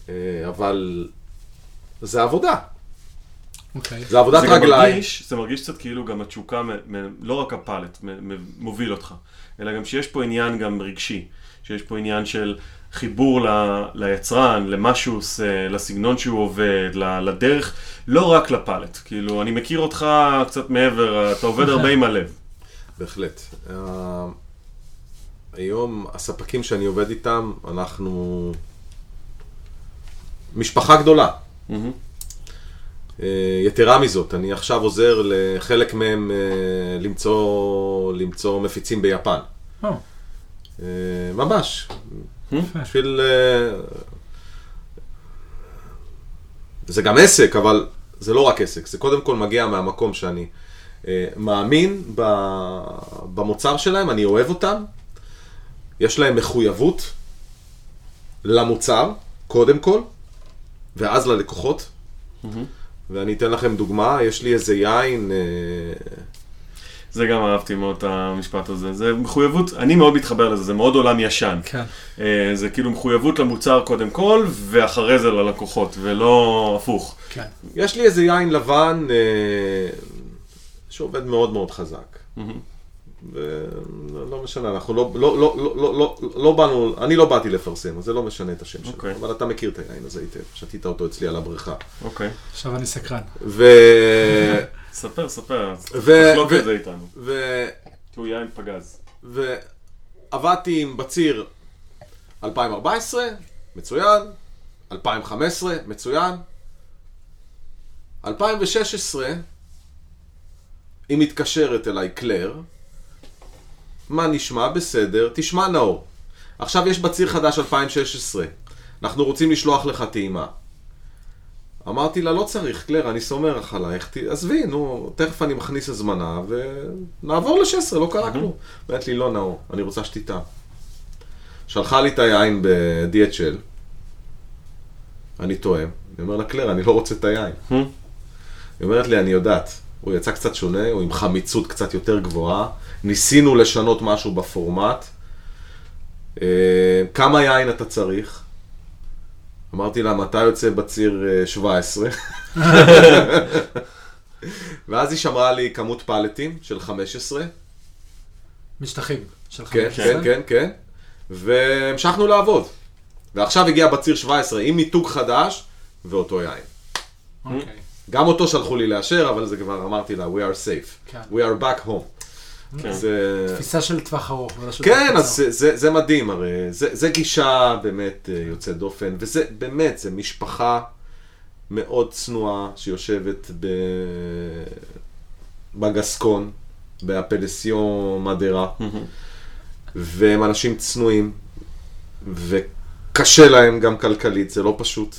אה, אבל זה עבודה, אוקיי. זה עבודת רגליים. זה מרגיש קצת כאילו גם התשוקה, מ- מ- לא רק מ- מוביל אותך, אלא גם שיש פה עניין גם רגשי, שיש פה עניין של חיבור ל- ליצרן, למה שהוא עושה, לסגנון שהוא עובד, ל- לדרך, לא רק לפלט. כאילו, אני מכיר אותך קצת מעבר, אתה עובד הרבה עם הלב. בהחלט. אה, היום הספקים שאני עובד איתם, אנחנו משפחה גדולה. מהמם. אה, יתרה מזאת, אני עכשיו עוזר לחלק מהם אה, למצוא, למצוא מפיצים ביפן. אה, ממש. בשביל... זה גם עסק, אבל זה לא רק עסק, זה קודם כל מגיע מהמקום שאני מאמין במוצר שלהם, אני אוהב אותם, יש להם מחויבות למוצר, קודם כל, ואז ללקוחות. ואני אתן לכם דוגמה, יש לי איזה יין, אה, זה גם אהבתי מאוד את המשפט הזה. זה מחויבות, אני מאוד מתחבר לזה, זה מאוד עולם ישן. כן. אה, זה כאילו מחויבות למוצר קודם כל, ואחרי זה ללקוחות, ולא הפוך. כן. יש לי איזה יין לבן אה, שעובד מאוד מאוד חזק. ולא משנה, אנחנו לא, לא, לא, לא, לא, לא, לא באנו, אני לא באתי לפרסם, אז זה לא משנה את השם שלו. אוקיי. אבל אתה מכיר את היין הזה היטב, שתית אותו אצלי על הבריכה. אוקיי. עכשיו אני סקרן. ו... ספר, ספר. ו- תחלוק ו- את זה איתנו. ו... כי הוא יין פגז. ועבדתי עם בציר 2014, מצוין, 2015, מצוין. 2016, היא מתקשרת אליי קלר, מה נשמע? בסדר, תשמע נאור. עכשיו יש בציר חדש 2016, אנחנו רוצים לשלוח לך טעימה. אמרתי לה, לא צריך, קלר, אני סומך עלייך, עזבי, נו, תכף אני מכניס הזמנה ונעבור ל-16, לא קרה כלום. אומרת לי, לא, נאור, אני רוצה שתיתה. שלחה לי את היין ב-DHL, אני טועם, אני אומר לה, קלר, אני לא רוצה את היין. היא אומרת לי, אני יודעת, הוא יצא קצת שונה, הוא עם חמיצות קצת יותר גבוהה, ניסינו לשנות משהו בפורמט. אה, כמה יין אתה צריך? אמרתי לה, מתי יוצא בציר אה, 17? ואז היא שמרה לי כמות פלטים של 15. משטחים של כן, 15. כן, כן, כן. והמשכנו לעבוד. ועכשיו הגיע בציר 17 עם מיתוג חדש ואותו יין. אוקיי. גם אותו שלחו לי לאשר, אבל זה כבר אמרתי לה, we are safe. כן. We are back home. כן. זה... תפיסה של טווח ארוך. של כן, אז. זה, זה, זה מדהים, הרי זה, זה גישה באמת אה, יוצאת דופן, וזה באמת, זה משפחה מאוד צנועה שיושבת ב... בגסקון, באפלסיון מדרה, והם אנשים צנועים, וקשה להם גם כלכלית, זה לא פשוט.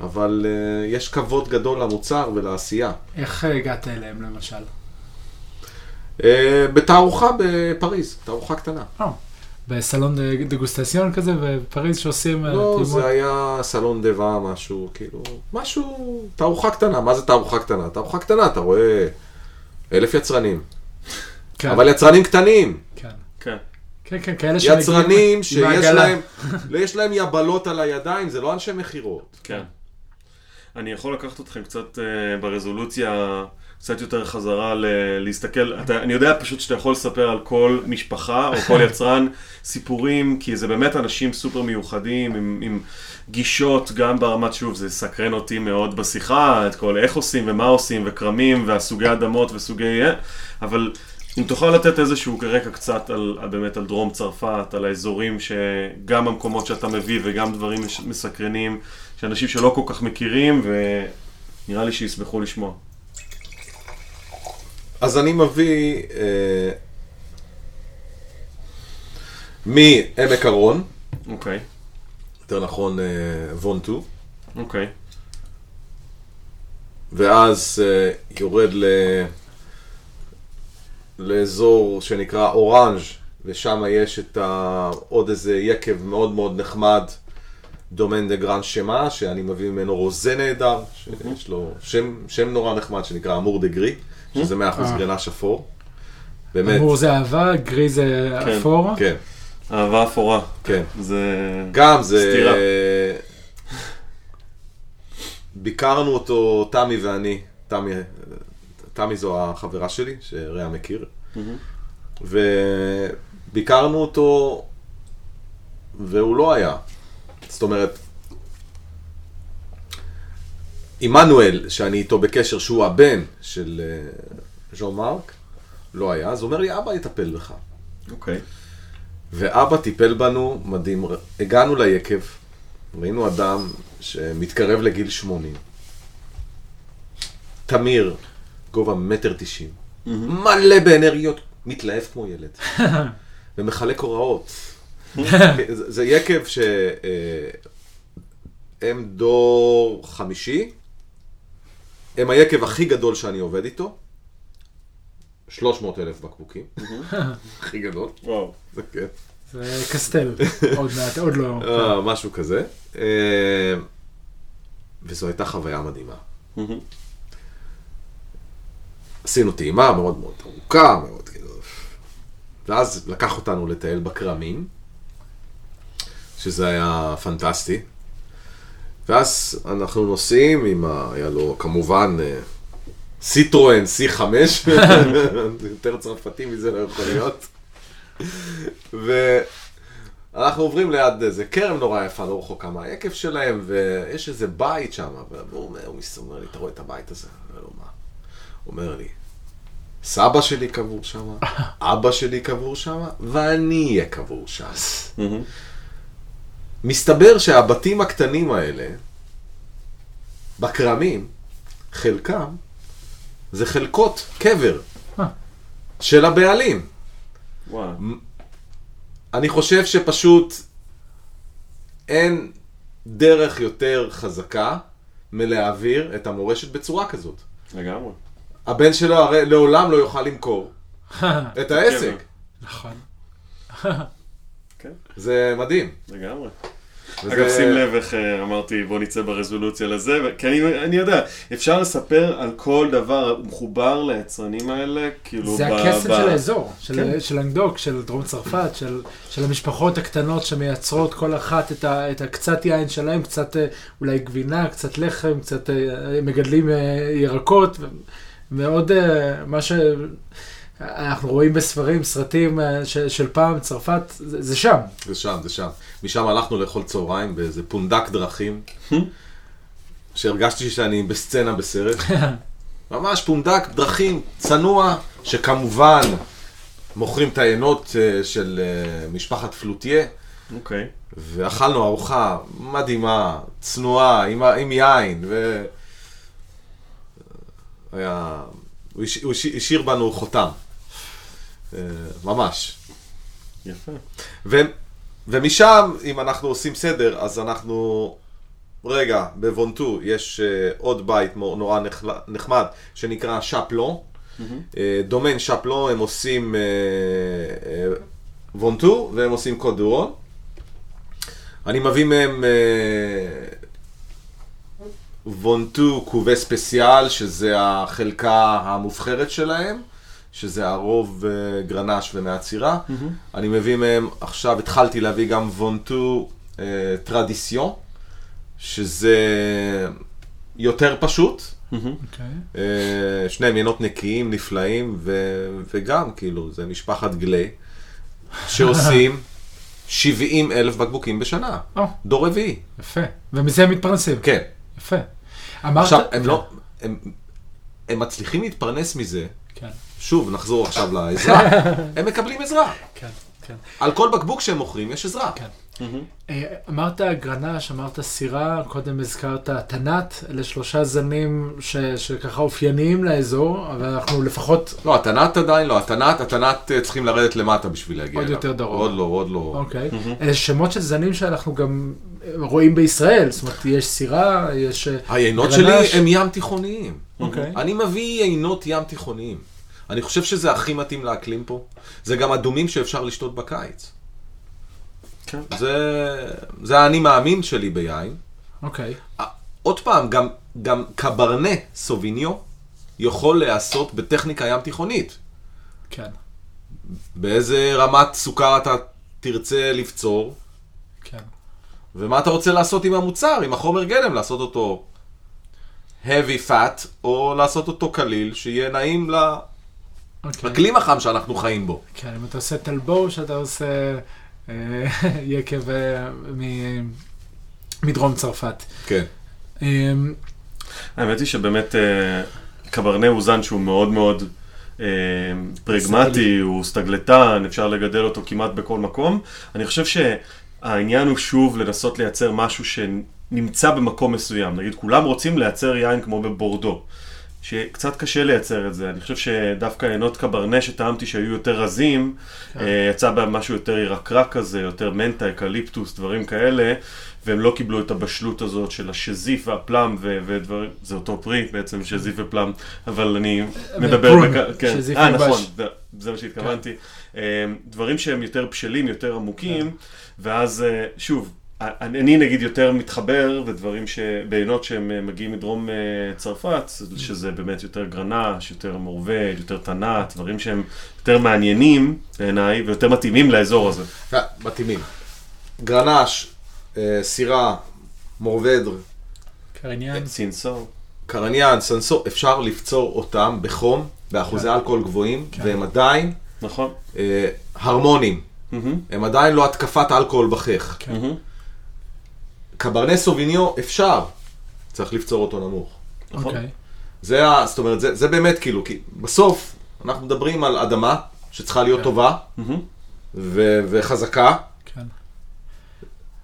אבל uh, יש כבוד גדול למוצר ולעשייה. איך הגעת אליהם למשל? Uh, בתערוכה בפריז, תערוכה קטנה. אה, בסלון דגוסטציון כזה בפריז שעושים לא, טעימות? זה היה סלון דבה משהו, כאילו, משהו, תערוכה קטנה, מה זה תערוכה קטנה? תערוכה קטנה, אתה רואה אלף יצרנים, כן, אבל יצרנים קטנים, כן. כן. כן, כן, כאלה שמגיעים יצרנים שיש. להם, לא, יש להם יבלות על הידיים, זה לא אנשי מכירות. כן. אני יכול לקחת אתכם קצת uh, ברזולוציה, קצת יותר חזרה ל- להסתכל, אתה, אני יודע פשוט שאתה יכול לספר על כל משפחה או כל יצרן סיפורים, כי זה באמת אנשים סופר מיוחדים, עם, עם גישות, גם ברמת, שוב, זה סקרן אותי מאוד בשיחה, את כל איך עושים ומה עושים, וכרמים, והסוגי אדמות וסוגי... אבל אם תוכל לתת איזשהו רקע קצת על, באמת על דרום צרפת, על האזורים שגם המקומות שאתה מביא וגם דברים מסקרנים, שאנשים שלא כל כך מכירים, ונראה לי שישמחו לשמוע. אז אני מביא אה, מעמק הרון, אוקיי, יותר נכון אה, וונטו, אוקיי, ואז אה, יורד ל... לאזור שנקרא אורנג' ושם יש את ה... עוד איזה יקב מאוד מאוד נחמד, דומן דה גרן שמה, שאני מביא ממנו רוזה נהדר, שיש לו שם, שם נורא נחמד שנקרא אמור דה גרי, שזה 100% אה. גרנה שפור. באמת, אמור זה אהבה, גרי זה כן. אפור. כן, אהבה אפורה. כן. זה... גם זה... סתירה. ביקרנו אותו, תמי ואני, תמי, תמי זו החברה שלי, שרע מכיר, וביקרנו אותו, והוא לא היה. זאת אומרת, עמנואל, שאני איתו בקשר, שהוא הבן של אה, ז'ון מרק, לא היה, אז הוא אומר לי, אבא יטפל בך. אוקיי. ואבא טיפל בנו מדהים. הגענו ליקב, ראינו אדם שמתקרב לגיל 80. תמיר, גובה מטר תשעים. מלא באנרגיות, מתלהב כמו ילד. ומחלק הוראות. זה זה יקב שהם דור חמישי. הם היקב הכי גדול שאני עובד איתו. 300 אלף בקבוקים. הכי גדול. וואו. זה כן. זה קסטל, עוד מעט, עוד לא. אה, משהו כזה. אה, וזו הייתה חוויה מדהימה. מהמם. עשינו טעימה מאוד מאוד ארוכה, מאוד כאילו... ואז לקח אותנו לטייל בכרמים, שזה היה פנטסטי. ואז אנחנו נוסעים עם ה... היה לו כמובן אה, סיטרואן C5, יותר צרפתי מזה לא יכול להיות. ואנחנו עוברים ליד איזה כרם נורא יפה, לא רחוקה מהיקב שלהם, ויש איזה בית שם, והוא אומר, הוא אומר לי, אתה רואה את הבית הזה? אני אומר לו, מה? הוא אומר לי, סבא שלי קבור שם, אבא שלי קבור שם, ואני אהיה קבור שם. מסתבר שהבתים הקטנים האלה, בכרמים, חלקם, זה חלקות קבר אה. של הבעלים. וואו. אני חושב שפשוט אין דרך יותר חזקה מלהעביר את המורשת בצורה כזאת. לגמרי. הבן שלו הרי לעולם לא יוכל למכור את העסק. נכון. זה מדהים. לגמרי. וזה- אגב, שים לב איך אה, אמרתי, בוא נצא ברזולוציה לזה, ו- כי אני, אני יודע, אפשר לספר על כל דבר, מחובר ליצרנים האלה, כאילו... זה ב- הקסם ב- של האזור, של, כן. של אנגדוק, של דרום צרפת, של, של המשפחות הקטנות שמייצרות כל אחת את, ה, את הקצת יין שלהם, קצת אה, אולי גבינה, קצת לחם, קצת אה, מגדלים ירקות, ו- מאוד מה שאנחנו רואים בספרים, סרטים אה, ש, של פעם, צרפת, זה, זה שם. זה שם, זה שם. משם הלכנו לאכול צהריים באיזה פונדק דרכים, שהרגשתי שאני בסצנה בסרט. ממש פונדק דרכים, צנוע, שכמובן מוכרים את העיינות אה, של אה, משפחת פלוטיה, אוקיי. ואכלנו ארוחה מדהימה, צנועה, עם, עם יין, ו... היה... הוא הש- הוא הש- השאיר בנו חותם. אה, ממש. יפה. ו, ומשם, אם אנחנו עושים סדר, אז אנחנו... רגע, בוונטו יש uh, עוד בית נורא נחל- נחמד, שנקרא שפלון. Uh, דומיין שפלון, הם עושים uh, uh, וונטו, והם עושים קוד דורון. אני מביא מהם וונטו קובה ספציאל, שזה החלקה המובחרת שלהם, שזה הרוב uh, גרנש ומעצירה. אני מביא מהם, עכשיו התחלתי להביא גם וונטו uh, טרדיסיון, שזה יותר פשוט. אוקיי. אה, שניהם יינות נקיים, נפלאים, ו- וגם, כאילו, זה משפחת גלי, שעושים 70 אלף בקבוקים בשנה. או, דור רביעי. יפה. ומזה הם מתפרנסים. כן. יפה. אמרת... עכשיו, הם לא... הם, הם מצליחים להתפרנס מזה, שוב, נחזור עכשיו לעזרה, הם מקבלים עזרה. כן, כן. על כל בקבוק שהם מוכרים יש עזרה. כן. אה, אמרת גרנש, אמרת סירה, קודם הזכרת תנת, אלה שלושה זנים ש, שככה אופייניים לאזור, אבל אנחנו לפחות, לא, התנת עדיין לא, התנת, התנת אה, צריכים לרדת למטה בשביל להגיע עוד אליו. יותר דרום. עוד לא, עוד לא. אוקיי, אלה שמות של זנים שאנחנו גם אה, רואים בישראל, זאת אומרת, יש סירה, יש אה, היינות גרנש. שלי הם ים תיכוניים. אוקיי. אני מביא יינות ים תיכוניים. אני חושב שזה הכי מתאים לאקלים פה. זה גם אדומים שאפשר לשתות בקיץ. כן. זה, זה האני מאמין שלי ביין. אוקיי, עוד פעם, גם, גם קברנה סוביניו יכול להיעשות בטכניקה ים תיכונית. כן, באיזה רמת סוכר אתה תרצה לפצור, כן, ומה אתה רוצה לעשות עם המוצר, עם החומר גלם, לעשות אותו heavy fat, או לעשות אותו קליל, שיהיה נעים ל- אוקיי. לאקלים החם שאנחנו חיים בו. כן, אם אתה עושה טלבו, שאתה עושה אה, יקב אה, מ- מדרום צרפת. כן. אה, האמת היא שבאמת אה, קברנה הוא זן שהוא מאוד מאוד פרגמטי, הוא סתגלתן, אפשר לגדל אותו כמעט בכל מקום. אני חושב שהעניין הוא שוב לנסות לייצר משהו שנמצא במקום מסוים. נגיד, כולם רוצים לייצר יין כמו בבורדו. שקצת קשה לייצר את זה, אני חושב שדווקא יינות קברנה שטעמתי שהיו יותר רזים, אה, יצא בהם משהו יותר ירקרק כזה, יותר מנטה, אקליפטוס, דברים כאלה, והם לא קיבלו את הבשלות הזאת של השזיף וה plum ו- ודברים, זה אותו פרי בעצם, שזיף ו plum, אבל אני מדבר... פרון, בק- כן. שזיף אה, מיובש. נכון, זה- מה שהתכוונתי. אה, דברים שהם יותר בשלים, יותר עמוקים, ואז אה, שוב, אני אני נגיד יותר מתחבר לדברים שבעינות שהם אה, מגיעים מדרום אה, צרפת, שזה באמת יותר גרנש, יותר מורבד, יותר תנת, דברים שהם יותר מעניינים בעיניי ויותר מתאימים לאזור הזה. אה, מתאימים. גרנש, אה, סירה, מורבדר, קרניאן. סינסור. קרניאן, סנסו, אפשר לפצור אותם בחום, באחוזי כן. אלכוהול גבוהים, כן. והם עדיין נכון. הרמונים. הם עדיין לא התקפת אלכוהול בחך. קברנה סוביניו אפשר, צריך לפצור אותו נמוך. נכון. אוקיי. זה, ה, זאת אומרת, זה, זה באמת כאילו, כי בסוף אנחנו מדברים על אדמה שצריכה להיות כן. טובה מהמם. ו, וחזקה, כן.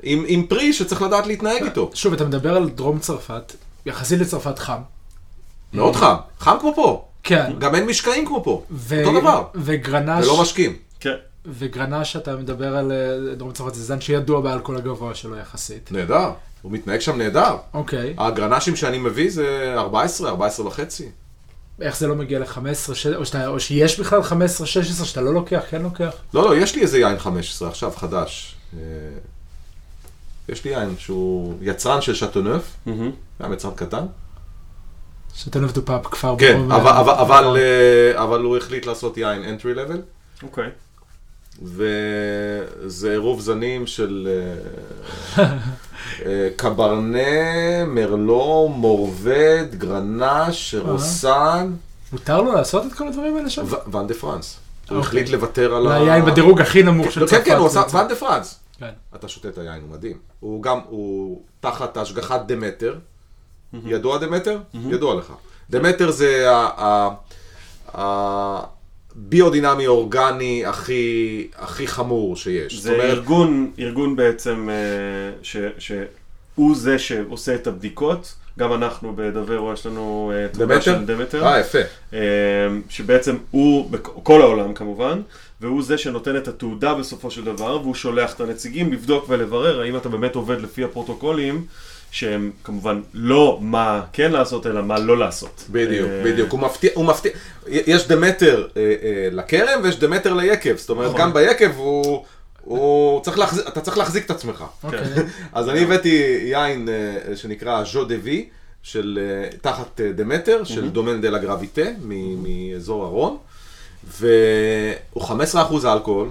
עם, עם פרי שצריך לדעת להתנהג איתו. שוב, אתה מדבר על דרום צרפת, יחסית לצרפת חם. מאוד חם, חם כמו פה. כן. גם אין משקעים כמו פה, ו- אותו דבר, וגרנש, ולא משקים. כן. וגרנש, אתה מדבר על אה, דרום צרפת, זה זן שידוע באלכוהול הגבוה שלו יחסית. נהדר, הוא מתנהג שם נהדר. אוקיי, הגרנשים שאני מביא זה 14, 14 וחצי. איך זה לא מגיע ל-15, או, שאתה- או שיש בכלל 15, 16, שאתה לא לוקח, כן לוקח? לא, לא, יש לי איזה יין 15 עכשיו, חדש. אה, יש לי יין שהוא יצרן של שאטונף, מהמם. גם יצרן קטן. שאתה נבדו פעם בכפר כן, אבל, אבל, אבל, אה, אבל הוא החליט לעשות יין entry level, אוקיי. וזה עירוב זנים של אה, אה, קברנה, מרלו, מורבד, גרנש, רוסן, מותר לו לעשות את כל הדברים האלה שם? Vin de France. הוא אוקיי. החליט לוותר על זה היין בדירוג הכי נמוך של לא, צרפת. כן, כן, הוא עשה. Vin de France. כן. אתה שותה את היין, הוא מדהים. הוא גם, הוא תחת השגחת דמטר. ידוע דמטר? ידוע לך. דמטר זה ה- ה- הביודינמי אורגני הכי, הכי חמור שיש. זה אומרת, ארגון, ארגון בעצם, אה, ש- שהוא זה שעושה את הבדיקות. גם אנחנו בדוורו יש לנו אה, דמטר? של דמטר. אה, יפה. אה, שבעצם הוא, בכל העולם כמובן, והוא זה שנותן את התעודה בסופו של דבר, והוא שולח את הנציגים לבדוק ולברר האם אתה באמת עובד לפי הפרוטוקולים, שהם כמובן לא מה כן לעשות, אלא מה לא לעשות. בדיוק, אה, בדיוק. הוא מפתיע, הוא מפתיע. יש דמטר אה, אה, לכרם ויש דמטר ליקב. זאת אומרת, נכון. גם ביקב הוא... הוא צריך להחזיק, אתה צריך להחזיק את עצמך. אוקיי. אז אני הבאתי יין שנקרא ז'ו דה וי, של תחת דמטר, של דומן דה לה גרביטה, מאזור הרון, והוא 15% אלכוהול,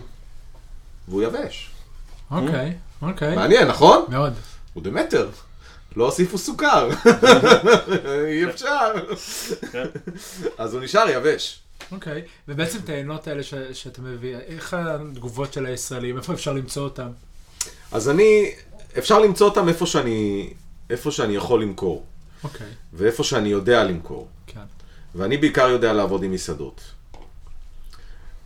והוא יבש. אוקיי, אוקיי. מעניין, נכון? מאוד. הוא דמטר. לא הוסיפו סוכר. אי אפשר. כן. אז הוא נשאר יבש. אוקיי. ובעצם את העיינות האלה ש- שאתה מביא, איך התגובות של הישראלים? איפה אפשר למצוא אותם? אז אני, אפשר למצוא אותם איפה שאני, איפה שאני יכול למכור, אוקיי, ואיפה שאני יודע למכור. כן. ואני בעיקר יודע לעבוד עם מסעדות.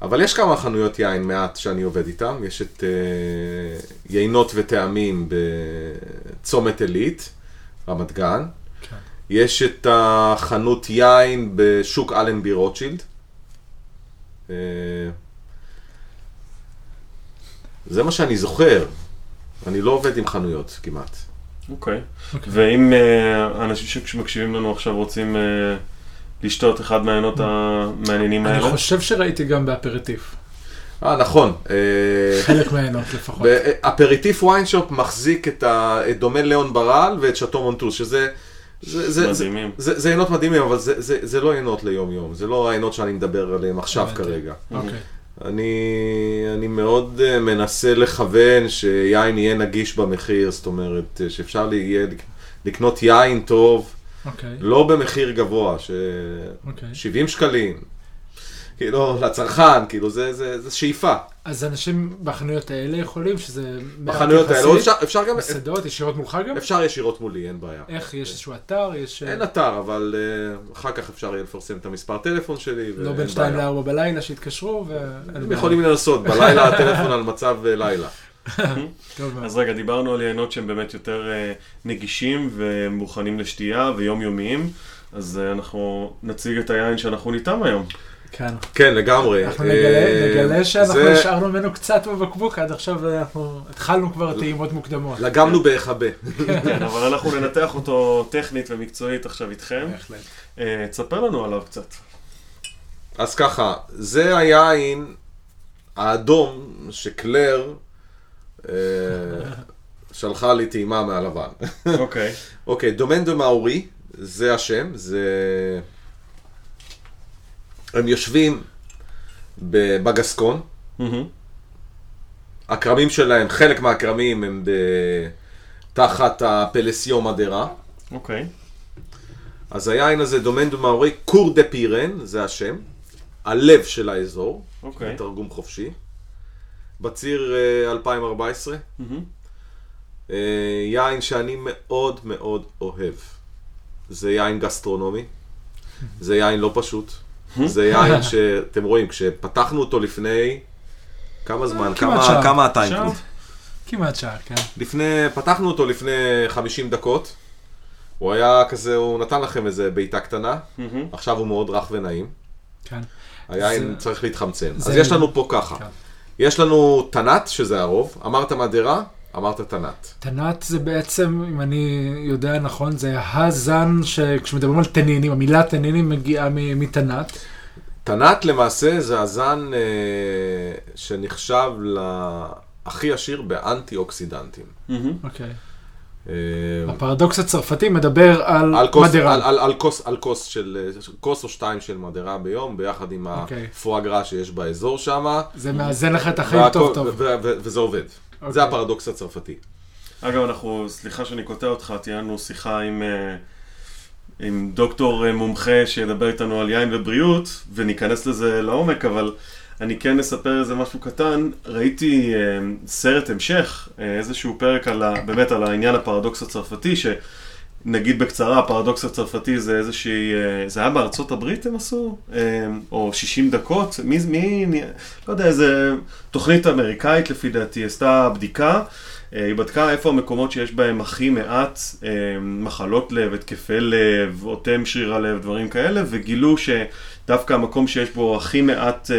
אבל יש כמה חנויות יין מעט שאני עובד איתם, יש את uh, יינות וטעמים בצומת עילית, רמת גן, כן. יש את החנות יין בשוק אלנבי רוטשילד. אה, זה מה שאני זוכר, אני לא עובד עם חנויות כמעט. אוקיי. אוקיי. ואם אה, האנשים שמקשיבים לנו עכשיו רוצים אה, לשתות אחד מהעיינות המעניינים אני האלה, חושב שראיתי גם באפרטיף. אה, נכון. אה, חלק מהעיינות לפחות. אפריטיף ויינשופ מחזיק את, ה, את דומן ליאון ברל ואת שאטו מונטוס, שזה... זה, זה, זה, מדהימים. זה, מדהימים, אבל זה, זה, זה לא עיינות ליום יום, זה לא העיינות שאני מדבר עליהם עכשיו. כרגע. אוקיי. אני, אני מאוד אה, מנסה לכוון שיין יהיה נגיש במחיר, זאת אומרת, אה, שאפשר יהיה לק- לקנות יין טוב, אוקיי. לא במחיר גבוה, ש... אוקיי. 70 שקלים, כאילו, לצרכן, כאילו, זה, זה, זה שאיפה. אז אנשים בחנויות האלה יכולים, שזה... בחנויות האלה, אפשר, אפשר גם, מסעדות, ישירות מולך גם? אפשר ישירות מולי, אין בעיה. איך, יש איזשהו אתר? יש... אין אתר, אבל uh, אחר כך אפשר יהיה לפרסם את המספר טלפון שלי, לא בין 2 בעיה. ל-4 בלילה שיתקשרו, ו... הם יכולים לנסות, בלילה הטלפון על מצב אה, לילה. אז רגע, דיברנו על יינות שהם באמת יותר אה, נגישים ומוכנים לשתייה ויומיומיים, אז אה, אנחנו נציג את היין שאנחנו ניתם היום. כן. כן, לגמרי. אנחנו אה, נגלה, נגלה שאנחנו זה- השארנו ממנו קצת בבקבוק, עד עכשיו אנחנו התחלנו כבר טעימות מוקדמות. לגמנו בהיחבא. כן, אבל אנחנו ננתח אותו טכנית ומקצועית עכשיו איתכם. בהחלט. תספר לנו עליו קצת. אז ככה, זה היין האדום שקלר שלחה לי טעימה מהלבן. אוקיי. אוקיי, דומן דה מאורי, זה השם, זה... הם יושבים בגסקון. הכרמים שלהם, חלק מהכרמים הם ב... תחת הפלסיו מדרה. אוקיי. אז היין הזה, דומן דה מאורי, קור דה פירן, זה השם, הלב של האזור, אוקיי. תרגום חופשי. בציר אה, 2014, מהמם. אה, יין שאני מאוד מאוד אוהב. זה יין גסטרונומי, זה יין לא פשוט, זה יין שאתם רואים, כשפתחנו אותו לפני כמה זמן, כמה. כמה? קוד? כמעט שעה, כן. לפני, פתחנו אותו לפני 50 דקות, הוא היה כזה, הוא נתן לכם איזה בעיטה קטנה. עכשיו הוא מאוד רך ונעים. כן. היין זה- צריך להתחמצן. זה- אז יש לנו פה ככה, כן. יש לנו תנת, שזה הרוב, אמרת מדרה, אמרת תנת. תנת זה בעצם, אם אני יודע נכון, זה הזן שכשמדברים על תנינים, המילה תנינים מגיעה מ- מתנת. תנת למעשה זה הזן אה, שנחשב להכי עשיר באנטי אוקסידנטים. אוקיי. אה, הפרדוקס הצרפתי מדבר על על כוס, מדרה. על, על, על, כוס, על כוס של, אה, כוס או שתיים של מדרה ביום, ביחד עם אוקיי. הפואגרה שיש באזור שם. זה מאזן לך את החיים טוב טוב. וזה עובד. אוקיי. זה הפרדוקס הצרפתי. אגב, אנחנו, סליחה שאני קוטע אותך, תהיה לנו שיחה עם, אה, עם דוקטור אה, מומחה שידבר איתנו על יין ובריאות, וניכנס לזה לעומק, אבל אני כן אספר איזה משהו קטן. ראיתי אה, סרט המשך, אה, איזשהו פרק על ה, באמת על העניין הפרדוקס הצרפתי, ש... נגיד בקצרה, הפרדוקס הצרפתי זה איזושהי, אה, זה היה בארצות הברית הם עשו? אה, או 60 דקות? מי, מי, לא יודע, איזה תוכנית אמריקאית לפי דעתי, עשתה בדיקה, היא בדקה איפה המקומות שיש בהם הכי מעט אה, מחלות לב, התקפי לב, אוטם שריר הלב, דברים כאלה, וגילו שדווקא המקום שיש בו הכי מעט אה,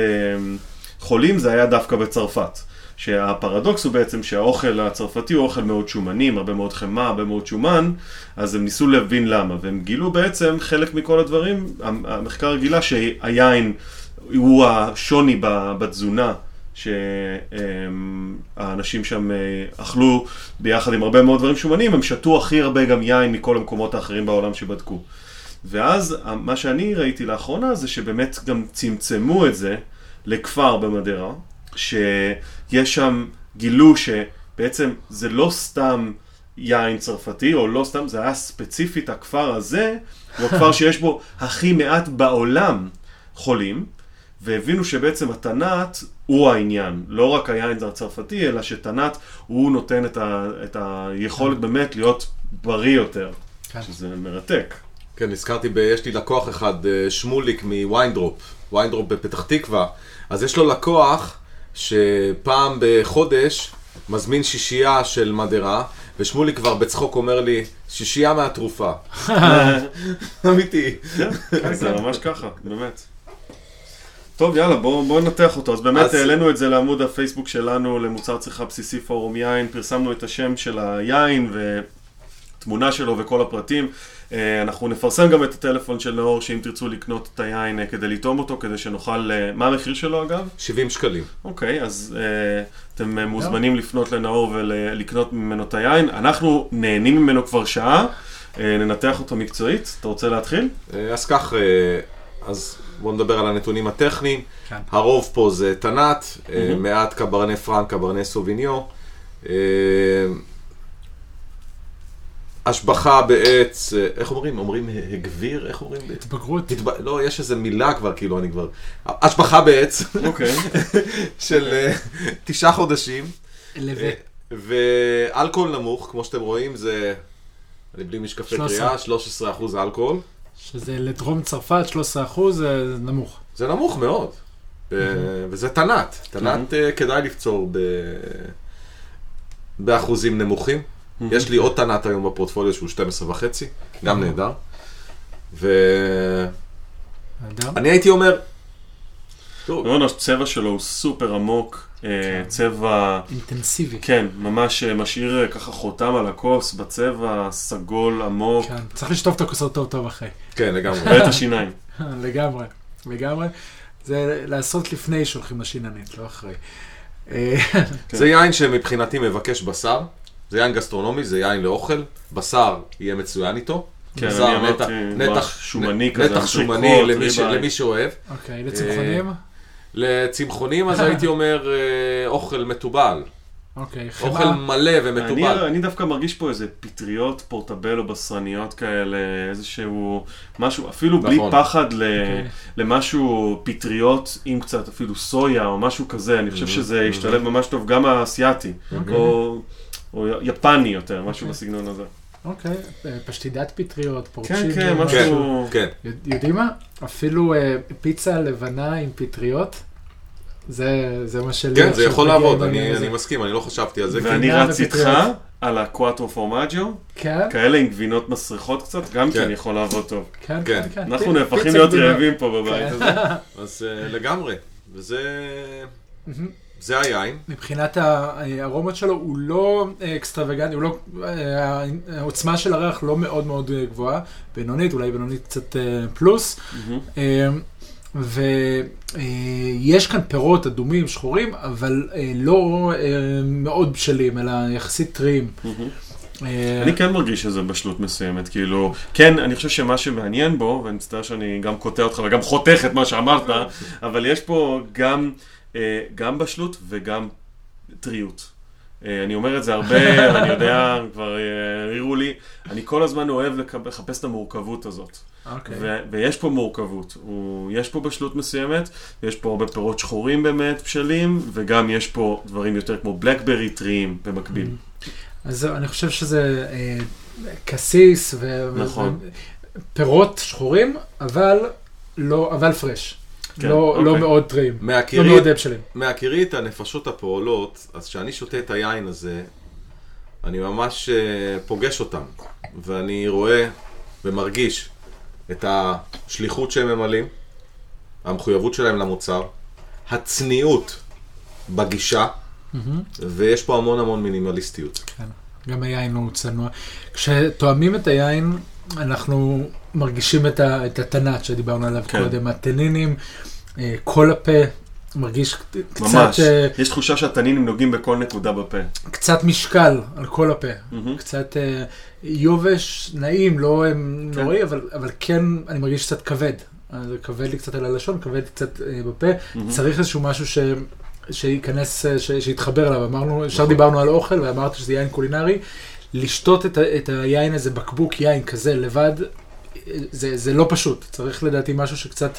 חולים זה היה דווקא בצרפת. שהפרדוקס הוא בעצם שהאוכל הצרפתי הוא אוכל מאוד שומני, עם הרבה מאוד חמאה, הרבה מאוד שומן, אז הם ניסו להבין למה, והם גילו בעצם חלק מכל הדברים, המחקר גילה שהיין הוא השוני בתזונה. שהאנשים שם אה, אכלו ביחד עם הרבה מאוד דברים שומנים, הם שתו הכי הרבה גם יין מכל המקומות האחרים בעולם שבדקו. ואז מה שאני ראיתי לאחרונה זה שבאמת גם צמצמו את זה לכפר במדרה, שיש שם, גילו שבעצם זה לא סתם יין צרפתי, או לא סתם, זה היה ספציפית הכפר הזה, הוא הכפר שיש בו הכי מעט בעולם חולים, והבינו שבעצם התנת הוא העניין, לא רק היין הצרפתי, אלא שתנת הוא נותן את, ה, את היכולת באמת להיות בריא יותר, כן. שזה מרתק. כן, נזכרתי, ב, יש לי לקוח אחד, אה, שמוליק מ-Wine Drop, Wine Drop בפתח תקווה, אז יש לו לקוח שפעם בחודש מזמין שישייה של מדרה, ושמוליק כבר בצחוק אומר לי, שישייה מהתרופה. אמיתי. כן, זה ממש ככה, באמת. טוב, יאללה, בואו בוא ננתח אותו. אז באמת אז- העלינו את זה לעמוד הפייסבוק שלנו, למוצר צריכה בסיסי פורום יין, פרסמנו את השם של היין ותמונה שלו וכל הפרטים. אה, אנחנו נפרסם גם את הטלפון של נאור, שאם תרצו לקנות את היין אה, כדי לטעום אותו, כדי שנוכל... אה, מה המחיר שלו אגב? 70 שקלים. אוקיי, אז אתם מוזמנים לפנות לנאור ולקנות ממנו את היין. אנחנו נהנים ממנו כבר שעה, ננתח אותו מקצועית. אתה רוצה להתחיל? אז כך, אז בואו נדבר על הנתונים הטכניים. כן. הרוב פה זה תנת, אה, מעט קברנה פרנק, קברנה סוביניו. אה, השבחה בעץ, אה, איך אומרים? אומרים הגביר? איך אומרים? התבגרות. התב... לא, יש איזה מילה כבר, כאילו, אני כבר... השבחה בעץ אוקיי. של אה, תשעה חודשים. לווה. ואלכוהול נמוך, כמו שאתם רואים, זה... אני בלי משקפי 13. קריאה, 13% אלכוהול. שזה לדרום צרפת 13 אחוז, זה נמוך. זה נמוך מאוד. ו- וזה תנת. תנת אה, כדאי לפצור ב... באחוזים נמוכים. יש לי עוד תנת היום בפורטפוליו שהוא 12 וחצי, גם נהדר. ואני אדם? הייתי אומר, טוב, רון, הצבע שלו הוא סופר עמוק, אה, צבע, אינטנסיבי. כן, ממש אה, משאיר אה, ככה חותם על הכוס בצבע, סגול עמוק, כן, צריך לשטוף את הכוסות טוב טוב אחרי. כן, לגמרי. ואת השיניים. לגמרי, לגמרי. זה לעשות לפני שהולכים לשיננית, לא אחרי. אה, זה יין שמבחינתי מבקש בשר. זה יין גסטרונומי, זה יין לאוכל. בשר יהיה מצוין איתו. כן, בשר, אני נתח- אמרתי, נתח- ממש שומני נ- כזה, נתח שומני. למי שאוהב. אוקיי, לצמחונים? לצמחונים, אז הייתי אומר אה, אוכל מתובל. אוקיי, אוכל חמאה. מלא אני, ומתובל. אני דווקא מרגיש פה איזה פטריות פורטבלו בשרניות כאלה, איזשהו משהו, אפילו בלי נכון. פחד ל, אוקיי. למשהו פטריות עם קצת אפילו סויה או משהו כזה, אני חושב Mhm, שזה mhm. ישתלב ממש טוב, גם האסייתי, אוקיי. או, או יפני יותר, משהו אוקיי. בסגנון הזה. אוקיי, פשטידת פטריות, פורצ'ים. כן, כן, כן, משהו... כן. יודעים מה? אפילו אה, פיצה לבנה עם פטריות, זה זה מה שלי. כן, זה יכול לעבוד, אני. אני מסכים, אני לא חשבתי על זה. ואני גבינה רץ איתך. על הקואטרו פורמג'ו, כן, כאלה עם גבינות מסריחות קצת, גם כן. כן יכול לעבוד טוב. כן, כן. כן, כן. אנחנו נהפכים להיות. רעבים פה בבית כן. הזה. אז אה, לגמרי. וזה... זה היין. מבחינת הארומות שלו, הוא לא אה, אקסטרווגנטי, הוא לא, אה, העוצמה של הריח לא מאוד מאוד אה, גבוהה, בינונית, אולי בינונית קצת פלוס. ויש כאן פירות אדומים, שחורים, אבל לא מאוד בשלים, אלא יחסית טריים. אני כן מרגיש שזה בשלות מסוימת, כאילו, כן, אני חושב שמה שמעניין בו, ואני מצטער שאני גם קוטע אותך וגם חותך את מה שאמרת, אבל יש פה גם, גם בשלות וגם טריות. אה, אני אומר את זה הרבה, אני יודע, כבר אה, העירו לי, אני כל הזמן אוהב לחפש את המורכבות הזאת. אוקיי. ו- ויש פה מורכבות, הוא, יש פה בשלות מסוימת, ויש פה הרבה פירות שחורים באמת בשלים, וגם יש פה דברים יותר כמו בלקברי טריים במקביל. אז זהו, אני חושב שזה אה, קסיס ו- נכון. ופירות שחורים, אבל לא, אבל פרש. כן, לא, לא אוקיי. מאוד טריים. לא מהכירי, מאוד בשלים. מהכירי את הנפשות הפועלות, אז כשאני שותה את היין הזה, אני ממש אה, פוגש אותם, ואני רואה ומרגיש את השליחות שהם ממלאים, המחויבות שלהם למוצר, הצניעות בגישה, ויש פה המון המון מינימליסטיות. כן. גם היין הוא צנוע. כשתואמים את היין, אנחנו מרגישים את, ה, את התנ"ת שדיברנו עליו כן. קודם, הטנינים, אה, כל הפה מרגיש קצת, ממש, אה, יש תחושה שהתנינים נוגעים בכל נקודה בפה. קצת משקל על כל הפה. מהמם. קצת אה, יובש, נעים, לא כן. נוראי, אבל, אבל כן, אני מרגיש קצת כבד. זה כבד לי קצת על הלשון, כבד קצת אה, בפה. מהמם. צריך איזשהו משהו ש... שייכנס, ש... שיתחבר אליו. אמרנו, ישר. דיברנו על אוכל, ואמרת שזה יין קולינרי. לשתות את, ה... את היין הזה, בקבוק יין כזה לבד, זה, זה לא פשוט. צריך לדעתי משהו שקצת...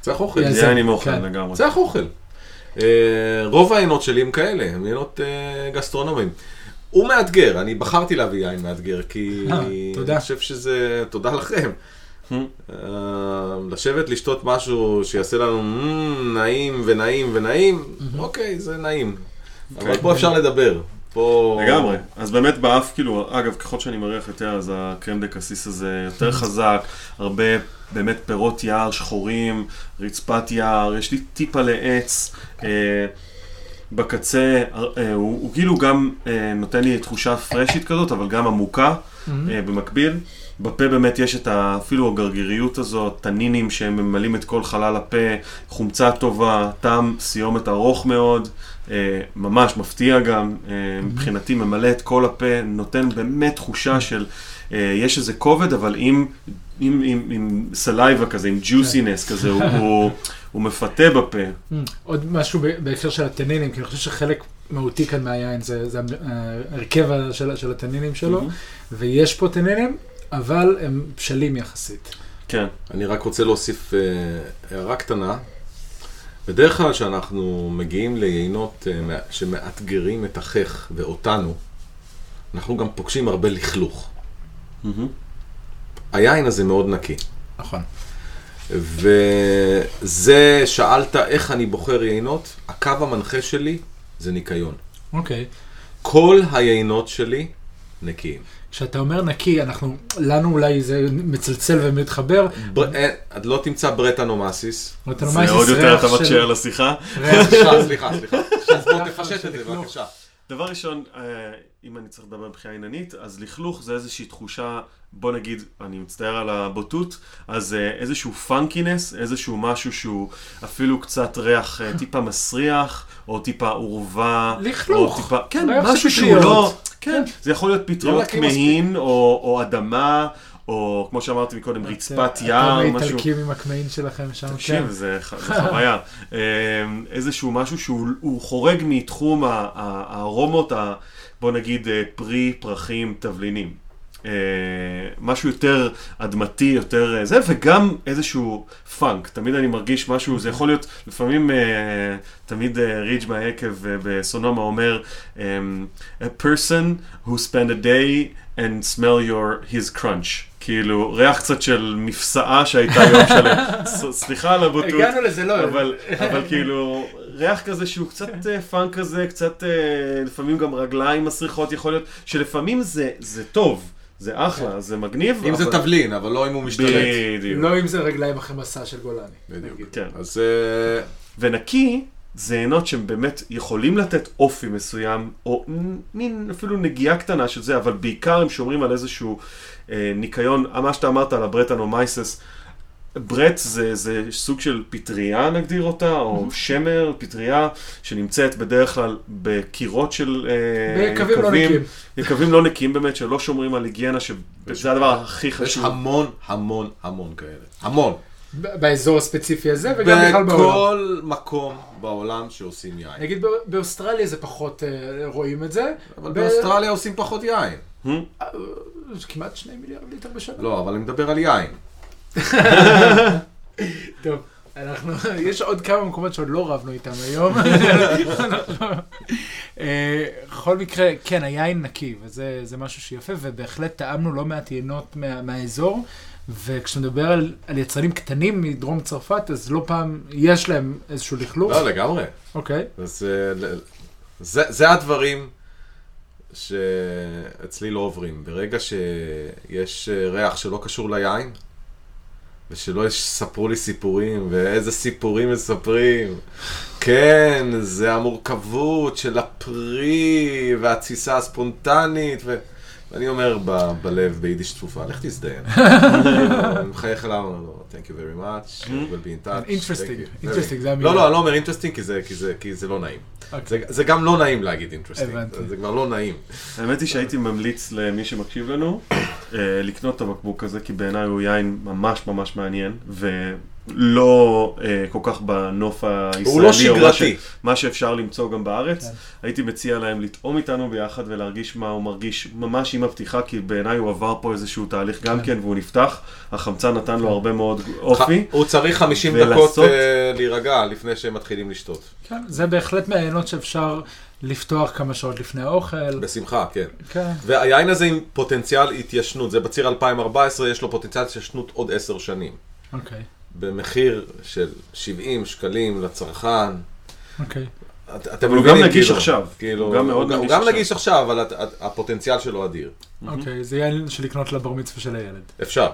צריך אוכל. זה אני אוכל כן. לגמרי. צריך אוכל. אה, רוב העיינות שלי הם כאלה, הם עיינות אה, גסטרונומיים. הוא מאתגר, אני בחרתי להביא יין מאתגר, כי אה, תודה. אני חושב שזה, תודה לכם. Hmm. לשבת לשתות משהו שיעשה לנו "מ, נעים ונעים ונעים, אוקיי, זה נעים. אבל אוקיי. פה אפשר לדבר. פה... לגמרי. אז באמת באף, כאילו, אגב, ככל שאני מריח יותר, אז הקרם דה קסיס הזה יותר חזק, הרבה באמת פירות יער שחורים, רצפת יער, יש לי טיפה לעץ. אה, בקצה, אה, הוא, הוא כאילו גם אה, נותן לי תחושה פרשית כזאת, אבל גם עמוקה אה, במקביל. בפה באמת יש את ה, אפילו הגרגיריות הזאת, תנינים שהם ממלאים את כל חלל הפה, חומצה טובה, טעם סיומת ארוך מאוד, ממש מפתיע גם, אה, מבחינתי ממלא את כל הפה, נותן באמת תחושה של, אה, יש איזה כובד, אבל עם, עם, עם, עם סלייבה כזה, עם ג'וסינס כזה, הוא, הוא, הוא מפתה בפה. Mm, עוד משהו בהקשר של הטנינים, כי אני חושב שחלק מהותי כאן מהיין זה, זה ההרכב של, של הטנינים שלו, מהמם. ויש פה טנינים, אבל הם בשלים יחסית. כן, אני רק רוצה להוסיף אה, הערה קטנה. בדרך כלל כשאנחנו מגיעים ליינות אה, שמאתגרים את החך ואותנו, אנחנו גם פוגשים הרבה לכלוך. מהמם. היין הזה מאוד נקי. נכון. וזה, שאלת איך אני בוחר יינות, הקו המנחה שלי זה ניקיון. אוקיי. כל היינות שלי נקיים. כשאתה אומר נקי, אנחנו, לנו אולי זה מצלצל ומתחבר. בר... אה, את לא תמצא ברטנומסיס. ברטנומייסיס זה עוד יותר אתה של- מקשר לשיחה. סליחה, סליחה, סליחה. אז בוא תפשט את זה. בבקשה. דבר ראשון, אה, אם אני צריך לדבר מבחינה עניינית, אז לכלוך זה איזושהי תחושה, בוא נגיד, אני מצטער על הבוטות, אז אה, איזשהו funkiness, איזשהו משהו שהוא אפילו קצת ריח טיפה מסריח, או טיפה עורבה. לכלוך. כן, ריח משהו שהוא. לא, כן, זה יכול להיות פטריות נקי מספיק. כמהין, או, אדמה, או כמו שאמרתי מקודם, רצפת יער, אתם משהו. האיטלקים עם הקמעין שלכם שם, כן. תקשיב, זה חוויה. אה, איזשהו משהו שהוא הוא חורג מתחום הארומות, בוא נגיד אה, פרי, פרחים, תבלינים. אה, משהו יותר אדמתי, יותר אה, זה, וגם איזשהו פאנק. תמיד אני מרגיש משהו, זה יכול להיות, לפעמים, אה, תמיד אה, ריג' מהיקב אה, בסונומה אומר, אה, a person who spend a day and smell your his crunch. כאילו, ריח קצת של מפסעה שהייתה יום שלם. סליחה על הבוטות. הגענו לזה, לא. אבל, אבל כאילו, ריח כזה שהוא קצת אה, פאנק כזה, קצת אה, לפעמים גם רגליים מסריחות יכול להיות, שלפעמים זה, זה טוב, זה אחלה, זה מגניב. אם זה תבלין, אבל לא אם הוא משתלט. בדיוק. לא אם זה רגליים אחרי מסע של גולני. בדיוק. נגיד. כן. אז אה, ונקי, זה עינות שהם באמת יכולים לתת אופי מסוים, או מין אפילו נגיעה קטנה של זה, אבל בעיקר הם שומרים על איזשהו אה, ניקיון, מה שאתה אמרת על הברטנומייסס. ברט זה, זה סוג של פטריה נגדיר אותה, או שמר, פטריה, שנמצאת בדרך כלל בקירות של אה, ביקבים לא נקיים. יקבים לא נקיים באמת, שלא שומרים על היגיינה, שזה הדבר הכי חשוב. יש המון המון המון כאלה. המון. באזור הספציפי הזה, וגם בכלל בעולם. בכל מקום בעולם שעושים יין. נגיד באוסטרליה זה פחות אה, רואים את זה. אבל באוסטרליה עושים פחות יין. אה, כמעט שני מיליארד ליטר בשנה. לא, אבל אני מדבר על יין. טוב, אנחנו, יש עוד כמה מקומות שעוד לא רבנו איתם היום. אה, בכל מקרה, כן, היין נקי, וזה משהו שיפה, ובהחלט טעמנו לא מעט יינות מה, מהאזור. וכשאתה מדבר על, על יצרנים קטנים מדרום צרפת, אז לא פעם יש להם איזשהו לכלוך. לא, לגמרי. אוקיי. אז אה, זה, זה הדברים שאצלי לא עוברים. ברגע שיש אה, ריח שלא קשור ליין, ושלא יספרו לי סיפורים, ואיזה סיפורים מספרים. כן, זה המורכבות של הפרי, והתסיסה הספונטנית, ו... אני אומר בלב, ביידיש צפופה, לך תזדיין. אני מחייך אליו, לא, thank you very much, we'll be in touch. Interesting, interesting, זה המילה. לא, לא, אני לא אומר interesting כי זה לא נעים. אוקיי. זה גם לא נעים להגיד interesting, זה כבר לא נעים. האמת היא שהייתי ממליץ למי שמקשיב לנו אה, לקנות את הבקבוק הזה, כי בעיניי הוא יין ממש ממש מעניין, לא אה, כל כך בנוף הישראלי, הוא לא שגרתי. מה שאפשר למצוא גם בארץ. כן. הייתי מציע להם לטעום איתנו ביחד ולהרגיש מה הוא מרגיש ממש עם הפתיחה, כי בעיניי הוא עבר פה איזשהו תהליך כן. גם כן, והוא נפתח. החמצן נתן לו כן. הרבה מאוד אופי. הוא צריך 50 ולעשות... דקות אה, להירגע לפני שהם מתחילים לשתות. כן, זה בהחלט מעיינות שאפשר לפתוח כמה שעות לפני האוכל. בשמחה, כן. כן. והיין הזה עם פוטנציאל התיישנות, זה בציר 2014, יש לו פוטנציאל התיישנות עוד עשר שנים. אוקיי. Okay. במחיר של 70 שקלים לצרכן. אוקיי. אתם מבינים, הוא גם נגיש כאילו, עכשיו. כאילו, הוא גם מאוד נגיש עכשיו. הוא גם נגיש עכשיו, אבל הפוטנציאל שלו אדיר. אוקיי, זה יין של לקנות לבר מצווה של הילד. אפשר.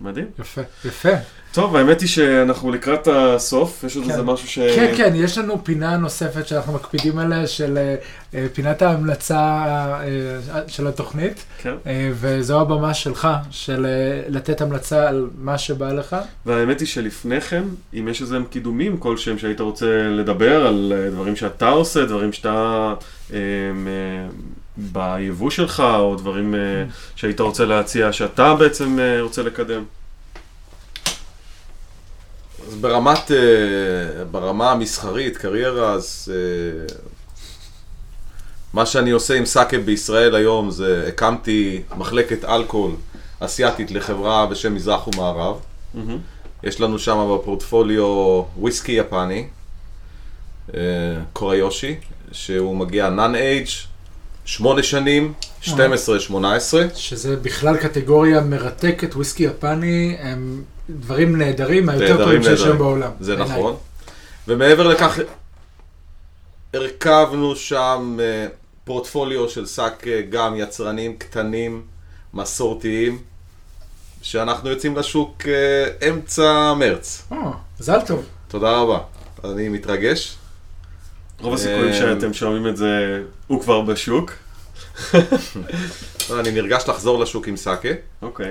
מדהים. יפה, יפה. טוב, האמת היא שאנחנו לקראת הסוף, יש עוד כן. איזה משהו ש... כן, כן, יש לנו פינה נוספת שאנחנו מקפידים עליה, של uh, פינת ההמלצה uh, של התוכנית. כן. Uh, וזו הבמה שלך, של לתת המלצה על מה שבא לך. והאמת היא שלפני כן, אם יש איזה קידומים כלשהם שהיית רוצה לדבר על דברים שאתה עושה, דברים שאתה... ביבוא שלך, או דברים uh, שהיית רוצה להציע, שאתה בעצם uh, רוצה לקדם? אז ברמת, uh, ברמה המסחרית, קריירה, אז מה שאני עושה עם סאקה בישראל היום זה הקמתי מחלקת אלכוהול אסיאתית לחברה בשם מזרח ומערב. Mm-hmm. יש לנו שם בפורטפוליו וויסקי יפני, קוריושי, שהוא מגיע נאן-אייג' שמונה שנים, 12-18. שזה בכלל קטגוריה מרתקת, וויסקי יפני, הם דברים נהדרים, היותר טובים שיש היום בעולם. זה נכון. ומעבר לכך, הרכבנו שם אה, פורטפוליו של שק אה, גם יצרנים קטנים, מסורתיים, שאנחנו יוצאים לשוק אה, אמצע מרץ. מזל טוב. תודה רבה. אני מתרגש. רוב הסיכויים שאתם שומעים את זה, הוא כבר בשוק. אני נרגש לחזור לשוק עם סאקה. אוקיי.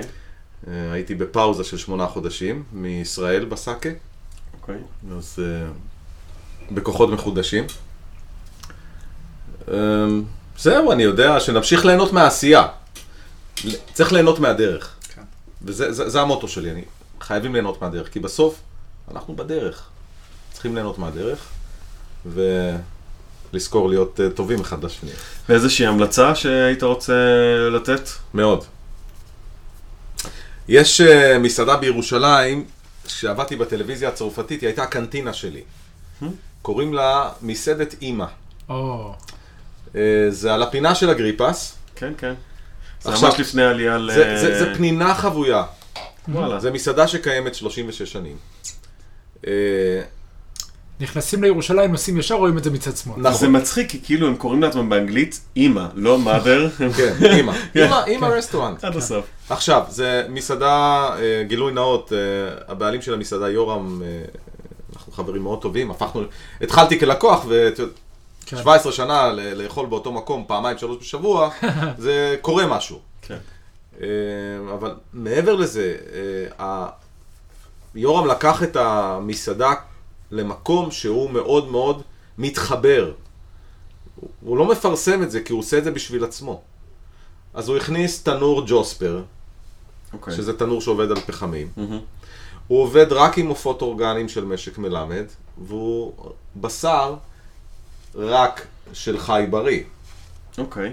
אה, הייתי בפאוזה של שמונה חודשים מישראל בסאקה. אוקיי. אז אה, בכוחות מחודשים. אה, זהו, אני יודע שנמשיך ליהנות מהעשייה. צריך ליהנות מהדרך. כן. וזה זה, זה המוטו שלי, אני חייבים ליהנות מהדרך, כי בסוף אנחנו בדרך. צריכים ליהנות מהדרך, ולזכור להיות טובים אחד לשני. ואיזושהי המלצה שהיית רוצה לתת? מאוד. יש uh, מסעדה בירושלים, כשעבדתי בטלוויזיה הצרפתית, היא הייתה הקנטינה שלי. Hmm? קוראים לה מסעדת אימא. זה על הפינה של אגריפס. כן, כן. זה עכשיו, ממש לפני עלייה ל... זה, זה, זה פנינה חבויה. וואלה. זה מסעדה שקיימת 36 שנים. נכנסים לירושלים, נוסעים ישר, רואים את זה מצד שמאל. נכון. זה מצחיק, כי כאילו הם קוראים לעצמם באנגלית אימא, לא mother. כן, אימא. אימא, אימא רסטורנט. עד הסוף. עכשיו, זה מסעדה, אה, גילוי נאות, אה, הבעלים של המסעדה, יורם, אה, אנחנו חברים מאוד טובים, הפכנו, התחלתי כלקוח, כן. ו-17 שנה ל- לאכול באותו מקום פעמיים, שלוש בשבוע, זה קורה משהו. כן. אבל מעבר לזה, יורם לקח את המסעדה למקום שהוא מאוד מאוד מתחבר. הוא- הוא לא מפרסם את זה, כי הוא עושה את זה בשביל עצמו. אז הוא הכניס תנור ג'וספר, אוקיי. שזה תנור שעובד על פחמים. מהמם. הוא עובד רק עם עופות אורגניים של משק מלמד, והוא בשר רק של חי בריא. אוקיי.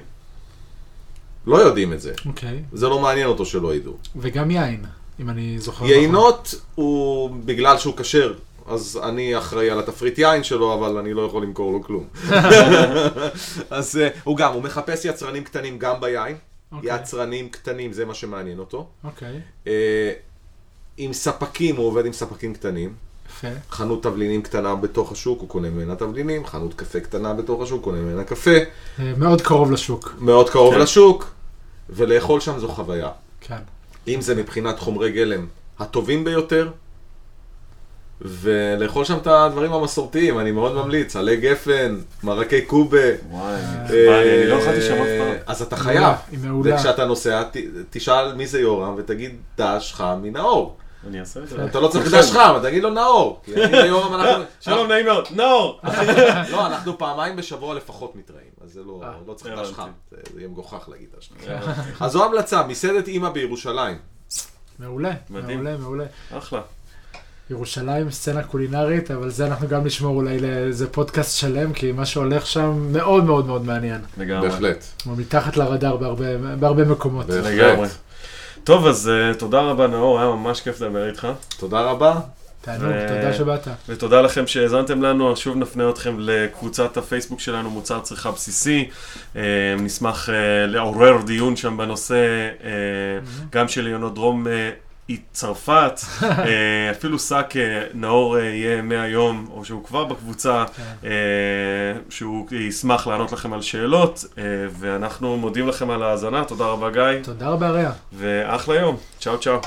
לא יודעים את זה. אוקיי. זה לא מעניין אותו שלא ידעו. וגם יין, אם אני זוכר נכון. יינות הוא בגלל שהוא כשר, אז אני אחראי על התפריט יין שלו, אבל אני לא יכול למכור לו כלום. אז אה, הוא גם, הוא מחפש יצרנים קטנים גם ביין. אוקיי. יצרנים קטנים, זה מה שמעניין אותו. אוקיי, אה, עם ספקים, הוא עובד עם ספקים קטנים. יפה. חנות תבלינים קטנה בתוך השוק, הוא קונה ממנה תבלינים, חנות קפה קטנה בתוך השוק, קונה ממנה קפה, אה, מאוד קרוב לשוק. מאוד קרוב כן. לשוק, ולאכול שם זו חוויה. כן. אם זה מבחינת חומרי גלם הטובים ביותר, ולאכול שם את הדברים המסורתיים, אני מאוד ממליץ, עלי גפן, מרקי קובה. וואי, אה, אני לא אכלתי שם אף פעם. אז אתה חייב. היא מעולה. וכשאתה נוסע, תשאל מי זה יורם, ותגיד דש חם מנאור. אני אעשה את זה. אתה לא צריך דש חם, תגיד לו נאור. שלום, נעים מאוד. נאור! לא, אנחנו פעמיים בשבוע לפחות מתראים, אז זה לא, אה, לא צריך. דש חם, זה יהיה מגוחך להגיד דש חם. אז זו המלצה, מסעדת אימא בירושלים. מעולה. מעולה, מעולה. אחלה. ירושלים סצנה קולינרית, אבל זה אנחנו גם נשמור אולי לאיזה פודקאסט שלם, כי מה שהולך שם מאוד מאוד מאוד מעניין. לגמרי. בהחלט. כלומר, מתחת לרדאר בהרבה, בהרבה מקומות. לגמרי. טוב, אז אה, תודה רבה, נאור, היה ממש כיף לדבר איתך. תודה רבה. תענוג, ו- תודה שבאת. ותודה לכם שהאזנתם לנו, שוב נפנה אתכם לקבוצת הפייסבוק שלנו, מוצר צריכה בסיסי. אה, נשמח אה, לעורר דיון שם בנושא, אה, גם של יונודרום אה, אי צרפת, אה, אפילו שק אה, נאור אה, יהיה מהיום, או שהוא כבר בקבוצה, כן. שהוא ישמח לענות לכם על שאלות, ואנחנו מודים לכם על ההאזנה, תודה רבה גיא, תודה רבה, אריה. ואחלה יום, צ'או צ'או.